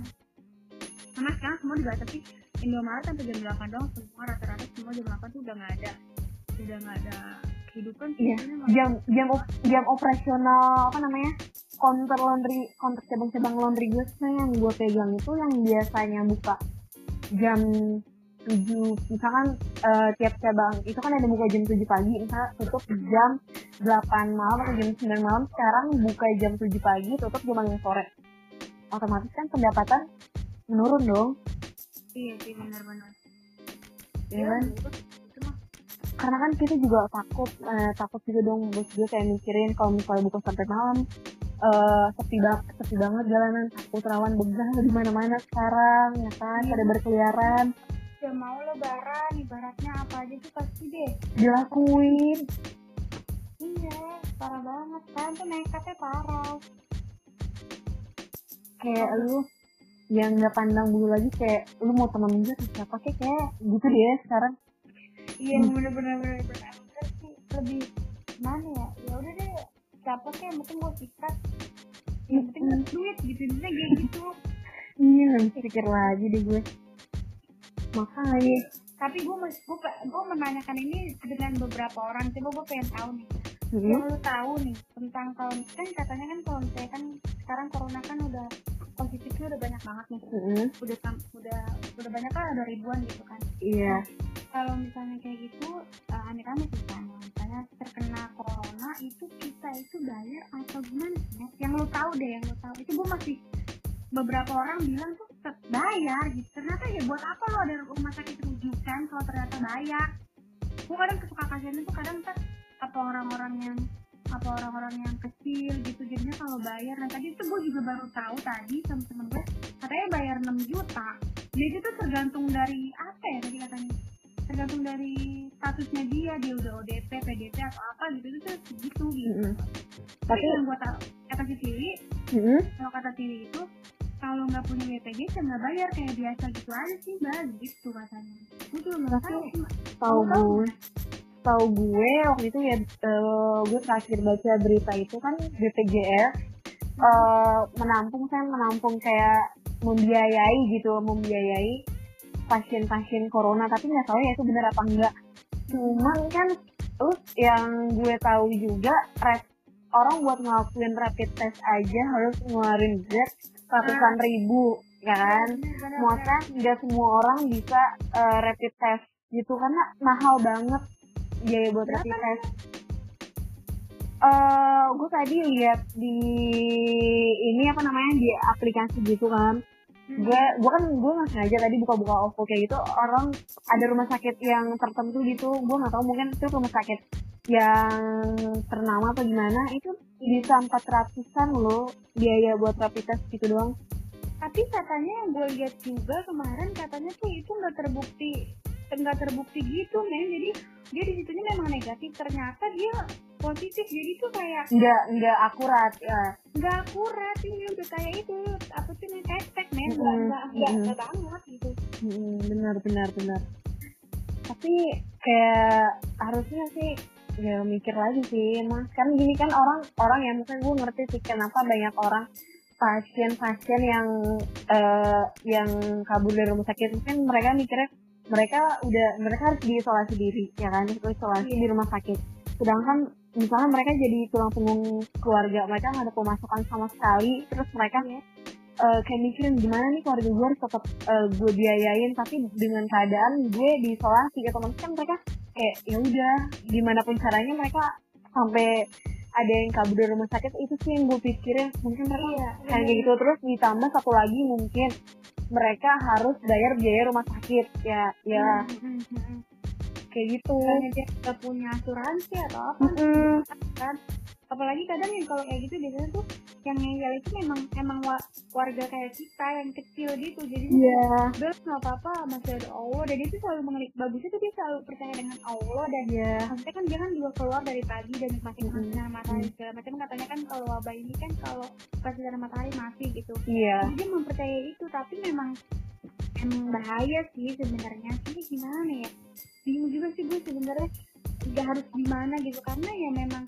A: Karena sekarang semua dibatasi Indomaret sampai jam 8 doang semua rata-rata semua jam 8 tuh udah nggak ada udah nggak ada kehidupan sih.
B: Iya, jam jam op- jam operasional apa namanya counter laundry counter cabang-cabang laundry gue yang gue pegang itu yang biasanya buka jam 7 misalkan eh, tiap cabang itu kan ada buka jam 7 pagi misalnya tutup jam 8 malam atau jam 9 malam sekarang buka jam 7 pagi tutup jam 5 sore. Otomatis kan pendapatan menurun dong.
A: Iya sih benar-benar.
B: Iya kan?
A: itu mah.
B: Karena kan kita juga takut eh, takut juga dong bos gue kayak mikirin kalau misalnya buka sampai malam eh sepi banget sepi banget jalanan takut rawan begal di mana mana sekarang ya kan?
A: Iya.
B: pada berkeliaran
A: ya mau lebaran ibaratnya apa aja tuh pasti deh.
B: Dilakuin.
A: Iya parah banget. Kan tuh nekatnya parah.
B: Kayak lu yang nggak pandang bulu lagi kayak lu mau temen juga sama siapa kayak kayak gitu deh sekarang.
A: Iya
B: Hmm.
A: bener-bener bener-bener. Sih lebih mana ya? Ya udah deh siapa sih yang penting gue sikat? Yang penting
B: Hmm.
A: duit gitu intinya kayak gitu.
B: Iya nggak bisa pikir lagi deh gue makanya.
A: Tapi gue mas gue gue menanyakan ini dengan beberapa orang coba gue pengen tahu nih.
B: Hmm,
A: yang lu tahu nih tentang kalau kan katanya kan kalau misalnya kan sekarang corona kan udah positifnya udah banyak banget nih.
B: Hmm,
A: udah udah udah banyak kan ada ribuan gitu kan.
B: Iya.
A: Kalau misalnya kayak gitu uh, amit-amit misalnya misalnya terkena corona itu kita itu bayar atau gimana sih? Yang lu tahu deh yang lu tahu. Itu gue masih beberapa orang bilang tuh bayar gitu. Ternyata ya buat apa lo ada rumah sakit rujukan kalau ternyata bayar? Gue kadang suka kasihan itu kadang kan apa orang-orang yang apa orang-orang yang kecil gitu jadinya kalau bayar. Nah tadi itu gue juga baru tahu tadi sama temen gue katanya bayar 6 juta. Jadi itu tergantung dari apa ya tadi katanya? Tergantung dari statusnya dia dia udah ODP PDP atau apa gitu itu tuh segitu gitu.
B: Mm-mm.
A: tapi
B: Tapi-
A: yang gue tahu kata si Tili
B: Mm-mm.
A: kalau kata Tili itu kalau nggak punya BPJS ya nggak bayar kayak biasa gitu aja sih mbak. Gitu katanya. Gue juga nggak tahu
B: tahu gue tahu gue waktu itu ya eh, gue terakhir baca berita itu kan BPJS eh, menampung kan menampung kayak membiayai gitu membiayai pasien-pasien corona. Tapi nggak tahu ya itu benar apa enggak cuman kan terus yang gue tahu juga rap- orang buat ngelakuin rapid test aja harus ngeluarin jet ratusan ribu ya kan
A: Bener-bener.
B: maksudnya nggak semua orang bisa eh, rapid test gitu karena mahal banget biaya buat
A: Berapa
B: rapid test. Eh, gue tadi lihat di ini apa namanya di aplikasi gitu kan.
A: Hmm.
B: Gue gue kan gue nggak sengaja tadi buka-buka OVO kayak gitu orang ada rumah sakit yang tertentu gitu. Gue nggak tahu mungkin itu rumah sakit yang ternama atau gimana itu bisa empat ratusan loh biaya buat rapid test gitu doang.
A: tapi katanya yang gue lihat juga kemarin katanya tuh itu nggak terbukti nggak terbukti gitu men. Jadi dia di situnya memang negatif. Ternyata dia positif. Jadi tuh kayak
B: Nggak nggak akurat ya.
A: nggak akurat. Ini udah kayak itu. Apa sih nih hashtag men. Nggak nggak nggak banget gitu.
B: Mm, benar benar benar. Tapi kayak harusnya sih ya mikir lagi sih. Mas kan gini kan orang orang yang mungkin gue ngerti sih kenapa banyak orang pasien-pasien yang eh, yang kabur dari rumah sakit. Mungkin mereka mikirnya mereka udah mereka harus diisolasi diri ya kan? Isolasi di rumah sakit. Sedangkan misalnya mereka jadi tulang punggung keluarga mereka nggak ada pemasukan sama sekali. Terus mereka
A: Iya.
B: eh, kayak mikirin gimana nih keluarga gue harus tetap eh, gue biayain tapi dengan keadaan gue diisolasi. Gitu kan mereka kayak ya udah gimana pun caranya mereka sampai ada yang kabur dari rumah sakit itu sih yang gue pikirin. Mungkin mereka
A: iya
B: kayak gitu. Terus ditambah satu lagi mungkin mereka harus bayar biaya rumah sakit. Ya ya.
A: Hmm, hmm, hmm, hmm.
B: kayak gitu.
A: Karena dia nggak punya asuransi atau apa.
B: Mm-mm.
A: kan apalagi kadang yang kalau kayak gitu biasanya tuh yang ngeyel itu memang emang wa- warga kayak kita yang kecil gitu. Jadi udah nggak apa-apa masih ada Allah. Dan dia tuh selalu mengelik bagusnya tuh dia selalu percaya dengan Allah dan
B: Iya.
A: maksudnya kan dia kan juga keluar dari pagi dan nikmatin
B: Mm-mm.
A: sinar matahari segala macam. Katanya kan kalau wabah ini kan kalau pas sinar matahari mati gitu.
B: Iya.
A: jadi dia mempercayai itu tapi memang emang bahaya sih sebenarnya. Sih gimana ya? Bingung juga sih gue sebenarnya nggak harus gimana gitu. Karena ya memang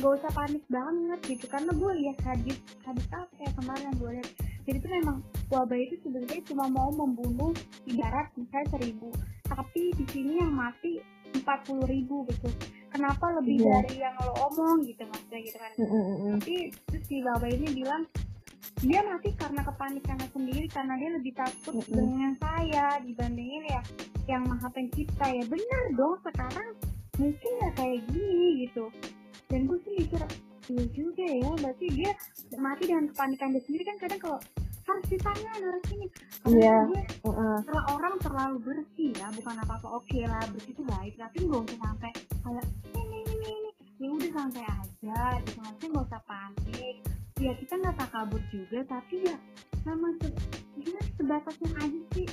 A: gak usah panik banget gitu karena gue lihat hadis hadis apa ya kemarin yang gue lihat. Jadi itu memang wabah itu sebenarnya cuma mau membunuh ibarat misalnya seribu tapi di sini yang mati empat puluh ribu gitu. Kenapa lebih
B: Iya.
A: dari yang lo omong gitu maksudnya gitu kan? Tapi terus si Baba ini bilang dia mati karena kepanikannya sendiri karena dia lebih takut
B: Mm-mm.
A: dengan saya dibandingin ya yang maha pencipta ya. Benar dong sekarang mungkin ya kayak gini gitu dan gue sih mikir iya juga ya berarti dia mati dengan kepanikan dia sendiri. Kan kadang kalau harus di tangan harus ini
B: Iya. Mm-mm.
A: kalau orang terlalu bersih ya bukan apa apa oke lah bersih itu baik tapi nggak usah sampai kayak ini ini ini ya udah santai aja gitu. Maksudnya nggak usah panik. Ya kita nggak takabur juga tapi ya sama se- gimana sih, sebatasnya aja sih.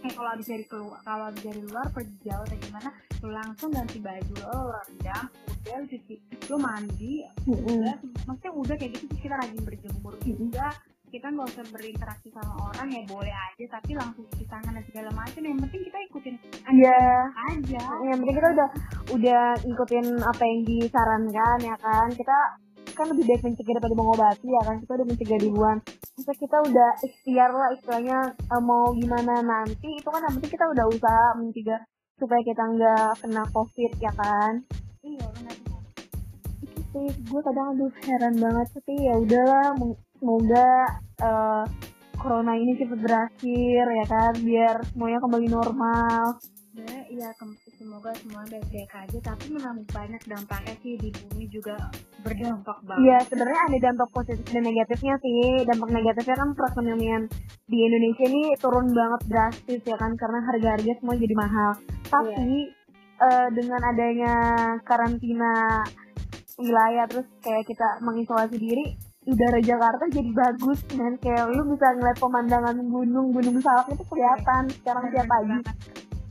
A: Eh kalau habis dari keluar kalau habis dari luar pergi jauh atau gimana lu langsung ganti baju lo rendam udah cuci lu mandi udah maksudnya udah kayak gitu kita rajin berjemur. Juga kita nggak usah berinteraksi sama orang ya boleh aja tapi langsung cuci tangan dan segala macam. Yang penting kita ikutin
B: Iya.
A: aja.
B: Yang penting kita udah udah ngikutin apa yang disarankan ya kan? Kita kan lebih baik mencegah daripada mengobati ya kan? Kita udah mencegah duluan. Masa kita udah ikhtiar lah istilahnya eh, mau gimana nanti. Itu kan yang penting kita udah usaha mencegah supaya kita nggak kena covid ya kan
A: iya benar-benar
B: itu sih gue kadang aduh heran banget tapi ya udahlah semoga eh, corona ini cepet berakhir ya kan biar semuanya kembali normal.
A: Sebenarnya iya kem- semoga semua baik-baik aja tapi memang banyak dampaknya sih di bumi juga berdampak banget.
B: Iya, sebenarnya ada dampak positif dan negatifnya sih. Dampak negatifnya kan perekonomian di Indonesia ini turun banget drastis ya kan karena harga-harga semua jadi mahal. Tapi eh, dengan adanya karantina wilayah terus kayak kita mengisolasi diri udara Jakarta jadi bagus dan kayak lu bisa ngeliat pemandangan gunung gunung salak itu kelihatan. Sekarang
A: Bener
B: tiap pagi
A: banget.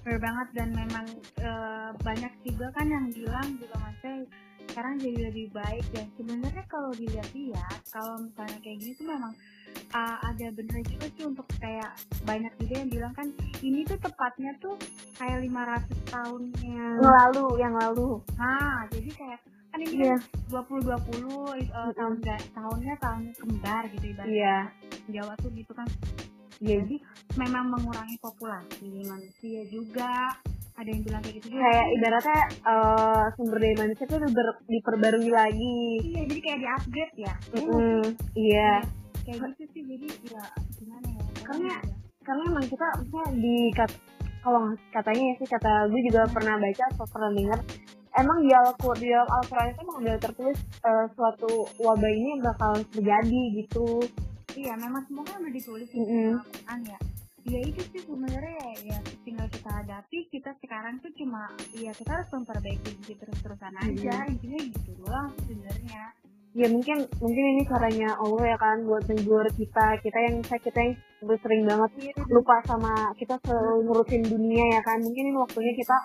A: Bener banget. Dan memang eh, banyak juga kan yang bilang juga maksudnya sekarang jadi lebih baik dan sebenarnya kalau dilihat-lihat kalau misalnya kayak gini tuh memang uh, ada bener juga sih untuk kayak banyak juga yang bilang kan ini tuh tepatnya tuh kayak 500 tahunnya.
B: Yang lalu yang lalu.
A: Nah jadi kayak kan ini
B: Iya.
A: kan 2020 uh,
B: Mm-mm.
A: tahun tahunnya tahun kembar gitu ibaratnya.
B: Iya.
A: Jawa tuh gitu kan.
B: Iya.
A: Jadi memang mengurangi populasi manusia juga ada yang bilang kayak gitu juga.
B: Kayak ibaratnya eh, sumber daya manusia tuh ber- diperbarui lagi.
A: Iya jadi kayak di upgrade ya?
B: Mm-mm. iya.
A: kayak gitu sih jadi ya gimana ya?
B: Karena- karena emang kita maksudnya di kat- kalau katanya ya sih kata gue juga pernah baca atau pernah dengar emang di al di dalam Al-Quran itu emang udah tertulis eh, suatu wabah ini bakalan terjadi gitu.
A: Iya memang semuanya udah ditulis di
B: Mm-mm.
A: Al-Quran ya ya itu sih sebenarnya ya, tinggal kita hadapi kita sekarang tuh cuma ya kita harus memperbaiki diri terus-terusan aja. Intinya gitu doang sebenarnya.
B: Ya mungkin mungkin ini caranya Allah ya kan buat menghibur kita kita yang saya kita yang sering banget lupa sama kita selalu ngurusin dunia ya kan. Mungkin ini waktunya kita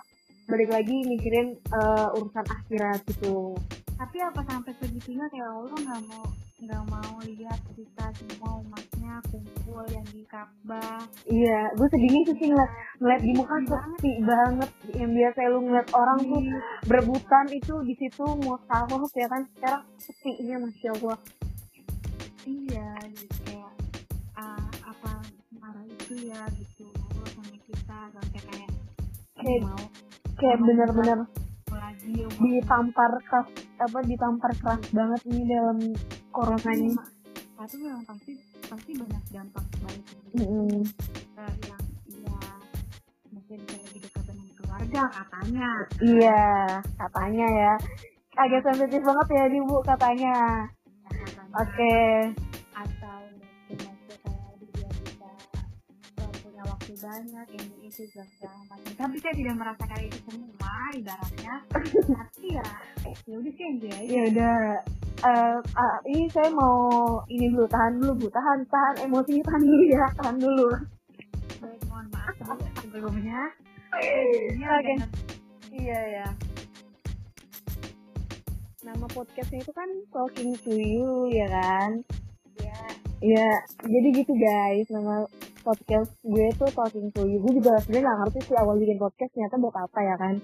B: balik lagi mikirin eh, urusan akhirat gitu.
A: Tapi apa sampai segitunya kayak Allah nggak mau nggak mau lihat kita semua umatnya kumpul yang di Ka'bah.
B: Iya gue sedihnya sih ngeliat ngeliat di muka sepi banget. yang biasa lu ngeliat orang tuh
A: Iya.
B: berebutan itu di situ mau sahur ya kan? Sekarang sepinya masya Allah.
A: Iya gitu kayak ah, apa marah itu ya gitu. Allah sama kita sampai kayak
B: Kayak-
A: mau
B: kayak bener-bener ditampar keras apa ditampar keras banget ini dalam corona ini.
A: Tapi memang pasti pasti banyak dampak balik
B: Mm-mm.
A: yang ya mungkin kayak lebih dekat dengan keluarga katanya.
B: Iya katanya ya. Agak sensitif banget ya nih bu katanya
A: katanya.
B: oke.
A: atau punya waktu banyak ini itu dan segala macam. Tapi saya tidak merasakan itu semua ibaratnya. Tapi ya ya udah sih aja.
B: Ya udah. Eh, ah, ini saya mau ini dulu tahan dulu bu. Tahan tahan emosinya tahan dulu ya tahan dulu.
A: Baik mohon maaf sebelumnya.
B: Oke. iya ya. Nama podcastnya itu kan talking to you ya kan?
A: Ya
B: Iya, jadi gitu guys, nama podcast gue tuh Talking to You. Gue juga sebenarnya gak ngerti sih awal bikin podcast ternyata buat apa ya kan.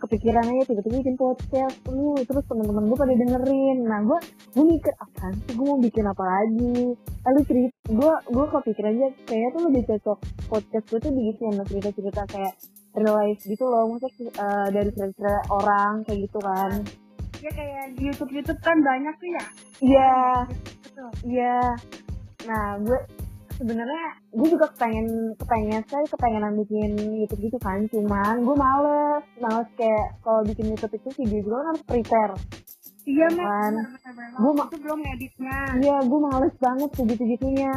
B: Kepikiran aja tiba-tiba bikin podcast, uh, terus temen-temen gue pada dengerin. Nah gue, gue mikir apaan sih gue mau bikin apa lagi. Lalu cerita, gue, gue kepikiran aja kayaknya tuh lebih cocok podcast gue tuh diisi sama cerita-cerita kayak real life gitu loh. Maksudnya eh, dari cerita orang kayak gitu kan.
A: ya kayak di YouTube YouTube kan banyak tuh ya
B: Iya,
A: betul
B: Iya. Nah, gue sebenarnya gue juga kepengen kepengen saya kepengenan bikin YouTube gitu kan, cuman gue males, males kayak kalau bikin YouTube itu video juga kan harus prepare.
A: iya
B: Kan.
A: benar
B: Gua ma-
A: itu belum editnya
B: Iya, gue males banget segitu gitunya.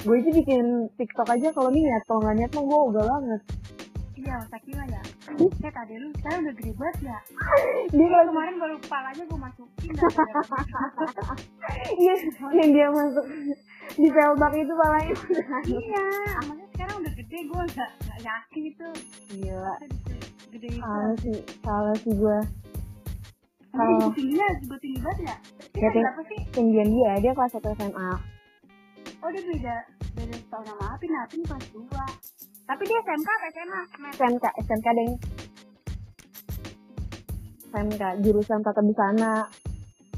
B: Gue aja bikin TikTok aja kalau niat, kalau nggak niat mah gue udah banget.
A: Iya masa kira ya. Saya tadi lu sekarang udah gede banget ya.
B: Dia
A: Kalau
B: kalau
A: kemarin baru kepalanya gue masukin
B: iya, yang dia masuk. Di pelbak itu palanya
A: iya makanya sekarang udah gede gue nggak nggak yakin itu.
B: Gila,
A: gede itu.
B: Salah sih, salah sih gue.
A: Ibu tingginya ibu tinggi banget ya?
B: Ya,
A: dia
B: Ting.
A: berapa sih?
B: Tinggian dia, dia kelas 1 SMA.
A: oh dia beda beda setahun sama Apin Apin kelas dua tapi dia SMK apa SMA?
B: SMK, SMK deng. SMK, jurusan tata busana.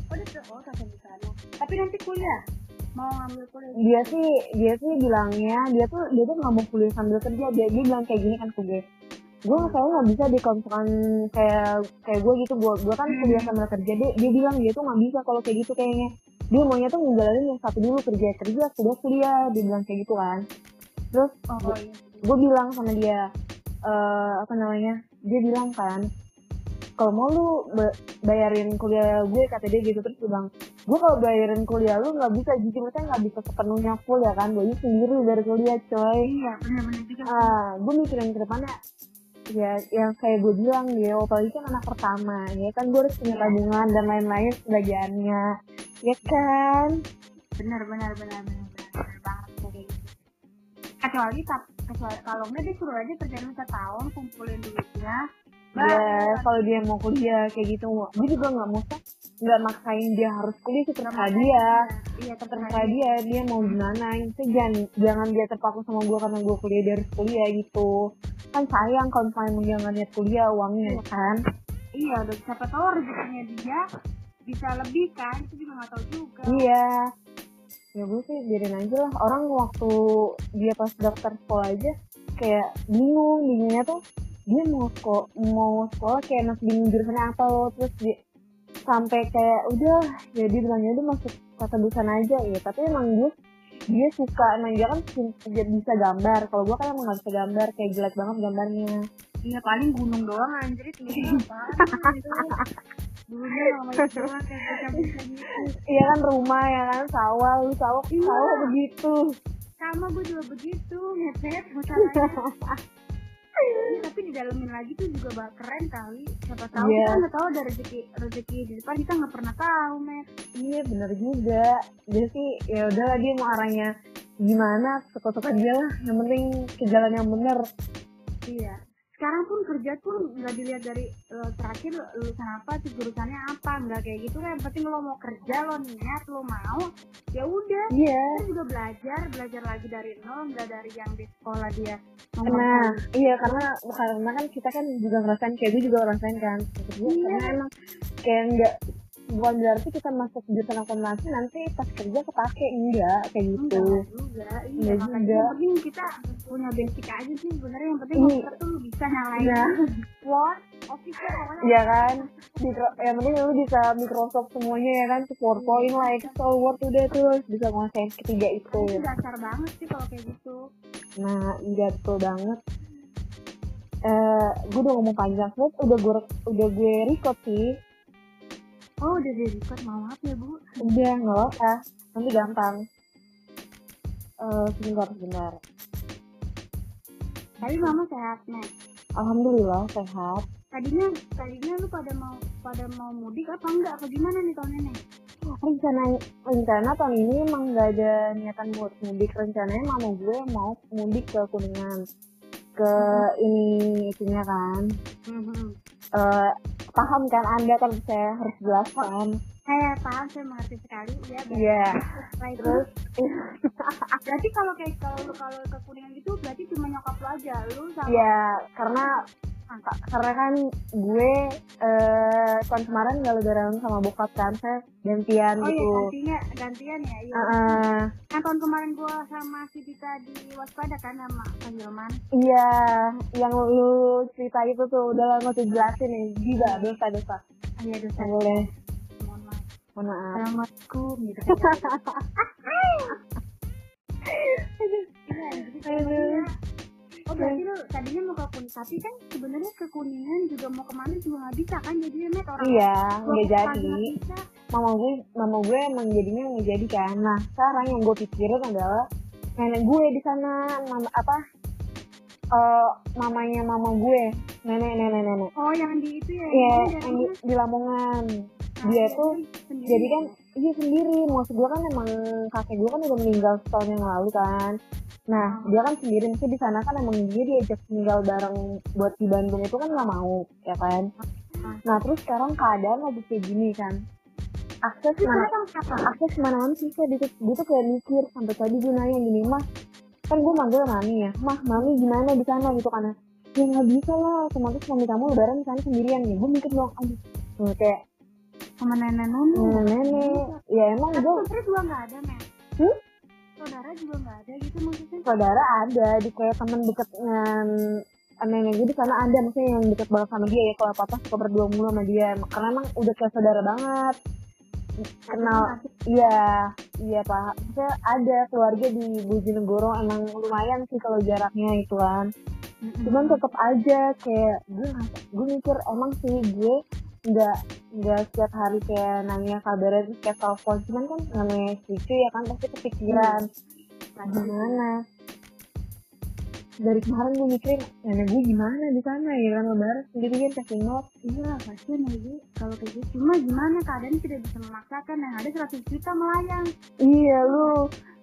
A: oh dia oh tata di sana tapi nanti kuliah mau ngambil kuliah
B: Dia sih, dia sih bilangnya, dia tuh dia tuh nggak mau kuliah sambil kerja. Dia dia bilang kayak gini kan ke gue. Gue saya nggak bisa misalkan kayak kayak gue gitu. Gue gue kan kuliah sambil kerja. Dia dia bilang dia tuh nggak bisa kalau kayak gitu kayaknya. Dia maunya tuh ngejalanin yang satu dulu kerja kerja, kuliah kuliah. Dia bilang kayak gitu kan. Terus
A: oh iya
B: gue bilang sama dia eh apa namanya dia bilang kan kalau mau lu ba- bayarin kuliah gue kata dia gitu. Terus dia bilang gue kalau bayarin kuliah lu nggak bisa jujur saya nggak bisa sepenuhnya full ya kan? Gue sendiri dari kuliah coy.
A: Iya benar-benar juga
B: ah gue mikirin ke depannya ya yang kayak gue bilang dia apalagi kan anak pertama ya kan? Gue harus punya tabungan dan lain-lain sebagiannya ya kan?
A: Benar benar benar benar benar, banget kayak gitu kecuali tap- kecuali kalau enggak dia suruh aja kerjaan setahun kumpulin duitnya.
B: Ya kalau dia mau kuliah kayak gitu gue juga nggak mau nggak maksain dia harus kuliah sih terserah dia.
A: iya
B: terserah dia. dia mau gimana. Itu jangan jangan dia terpaku sama gue karena gue kuliah dia harus kuliah gitu. Kan sayang kalau misalnya dia nggak niat kuliah uangnya
A: Iya.
B: kan?
A: Iya udah siapa tahu rezekinya dia bisa lebih kan? Itu juga nggak tahu juga.
B: Iya ya gue sih biarin aja lah. Orang waktu dia pas daftar sekolah aja kayak bingung bingungnya tuh dia mau sekolah mau sekolah kayak masih bingung jurusannya apa loh. Terus dia sampai kayak udah ya dia bilangnya udah masuk kata dosen aja ya tapi emang dia dia suka emang dia kan bisa gambar. Kalau gue kan emang nggak bisa gambar kayak jelek banget gambarnya.
A: Iya paling gunung doang anjir itu. Apa dulunya itu bisa gitu
B: iya kan rumah ya kan sawah lu sawah
A: Iya.
B: sawah begitu
A: sama gue juga begitu ngepet masalahnya tapi didalemin lagi tuh juga bak keren kali siapa tahu
B: Iya.
A: kita nggak tahu ada rezeki rezeki di depan kita nggak pernah tahu met
B: Iya bener juga. Jadi sih ya udahlah dia mau arahnya gimana suka-suka dia lah. Yang penting ke jalan yang bener.
A: iya sekarang pun kerja pun nggak dilihat dari eh, terakhir lulusan apa sih jurusannya apa nggak kayak gitu kan yang penting lo mau kerja lo niat lo mau ya udah
B: Iya.
A: kita juga belajar belajar lagi dari nol nggak dari yang di sekolah dia
B: Nah, iya karena karena kan kita kan juga ngerasain kayak gue juga ngerasain kan.
A: Iya.
B: Karena emang kayak enggak bukan berarti kita masuk jurusan akuntansi nanti pas kerja kepake enggak kayak gitu.
A: Enggak juga, iya
B: Enggak juga.
A: yang penting kita punya basic aja sih sebenarnya yang penting
B: Iya.
A: komputer tuh lu bisa nyalain
B: Iya.
A: Word, Office ya pokoknya
B: Iya kan? Mikro, yang penting lu bisa Microsoft semuanya ya kan, PowerPoint lah, Excel, Word udah tuh bisa nguasain ketiga itu.
A: itu dasar banget sih kalau kayak gitu
B: Nah, iya betul banget. Eh, gue udah ngomong panjang, Terus udah gue udah gue record sih.
A: Oh udah di record mau maaf ya bu
B: Udah nggak apa, nanti gampang. Eh, sebentar, sebentar.
A: tapi mama sehat nih
B: Alhamdulillah sehat.
A: tadinya tadinya lu pada mau pada mau mudik apa enggak apa gimana nih tahun ini
B: Rencana rencana tahun ini emang nggak ada niatan buat mudik. Rencananya mama gue mau mudik ke Kuningan. Ke ini itunya kan. Eh, paham kan Anda kan saya harus jelaskan.
A: saya paham saya mengerti sekali ya
B: Iya.
A: setelah itu
B: Terus
A: berarti kalau kayak kalau kalau ke kuningan gitu berarti cuma nyokap lu aja lu sama
B: ya karena karena kan gue eh tahun kemarin gak lebaran sama bokap kan saya gantian
A: oh iya
B: gitu.
A: gantinya gantian ya iya
B: Heeh.
A: kan tahun kemarin gua sama si Dita di waspada kan sama Kang Hilman
B: iya, yang lu cerita itu tuh udah lama tuh jelasin nih, gila dosa dosa.
A: Ah, iya dosa
B: boleh,
A: mohon maaf
B: mohon maaf.
A: Assalamualaikum gitu kan Iya, jadi
B: Aduh.
A: Oh berarti lu tadinya mau ke kuningan tapi kan sebenarnya ke kuningan juga mau ke mana juga nggak bisa kan jadinya net orang
B: Iya, nggak jadi. Mama gue, mama gue emang jadinya nggak jadi kan. Nah, sekarang yang gue pikirin adalah nenek gue di sana, mama apa? eh mamanya mama gue, nenek nenek nenek.
A: Oh yang di itu ya?
B: Iya,
A: yang
B: di, di Lamongan.
A: Nah,
B: Dia
A: iya,
B: tuh
A: sendiri.
B: jadi kan iya sendiri. Maksud gue kan emang kakek gue kan udah meninggal setahun yang lalu kan. Nah, dia kan sendiri. Mesti di sana kan emang dia diajak tinggal bareng buat di Bandung itu kan nggak mau, ya kan.
A: Ah.
B: Nah, terus sekarang keadaan lagi kayak gini kan. Akses mana
A: siapa?
B: akses mana mana sih kayak gitu gue tuh kayak mikir sampai tadi gue nanya gini mah kan gue manggil mami ya mah mami gimana di sana gitu karena ya nggak bisa lah otomatis mami kamu lebaran di sana sendirian ya gue mikir dong aduh kayak
A: sama nenek-nenek.
B: nenek nenek ya emang gue
A: saudara juga nggak ada, men.
B: Hmm?
A: Saudara juga nggak ada gitu maksudnya.
B: saudara ada di kayak temen deket dengan nenek gue di sana ada maksudnya yang deket banget sama dia ya kalau papa suka berdua mulu sama dia karena emang udah kayak saudara banget kenal iya iya pak maksudnya ada keluarga di Bojonegoro emang lumayan sih kalau jaraknya itu kan cuman tetap aja kayak gue gue mikir emang sih gue nggak nggak setiap hari kayak nanya kabarnya terus kayak telepon. Cuman kan namanya cucu ya kan pasti kepikiran. Gimana? Dari kemarin gue mikirin nenek gue gimana di sana ya kan lebaran? Sendiri kan kasih not
A: iya ya Bu kalau kayak gitu. Cuma gimana keadaan tidak bisa memaksakan yang ada 100 juta melayang.
B: Iya lu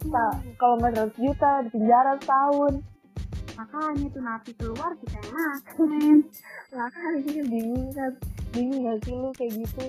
B: tak kalau nggak 100 juta di penjara setahun
A: makanya tuh napi keluar kita yang makan.
B: Makanya bingung kan. Bingung gak sih lu kayak gitu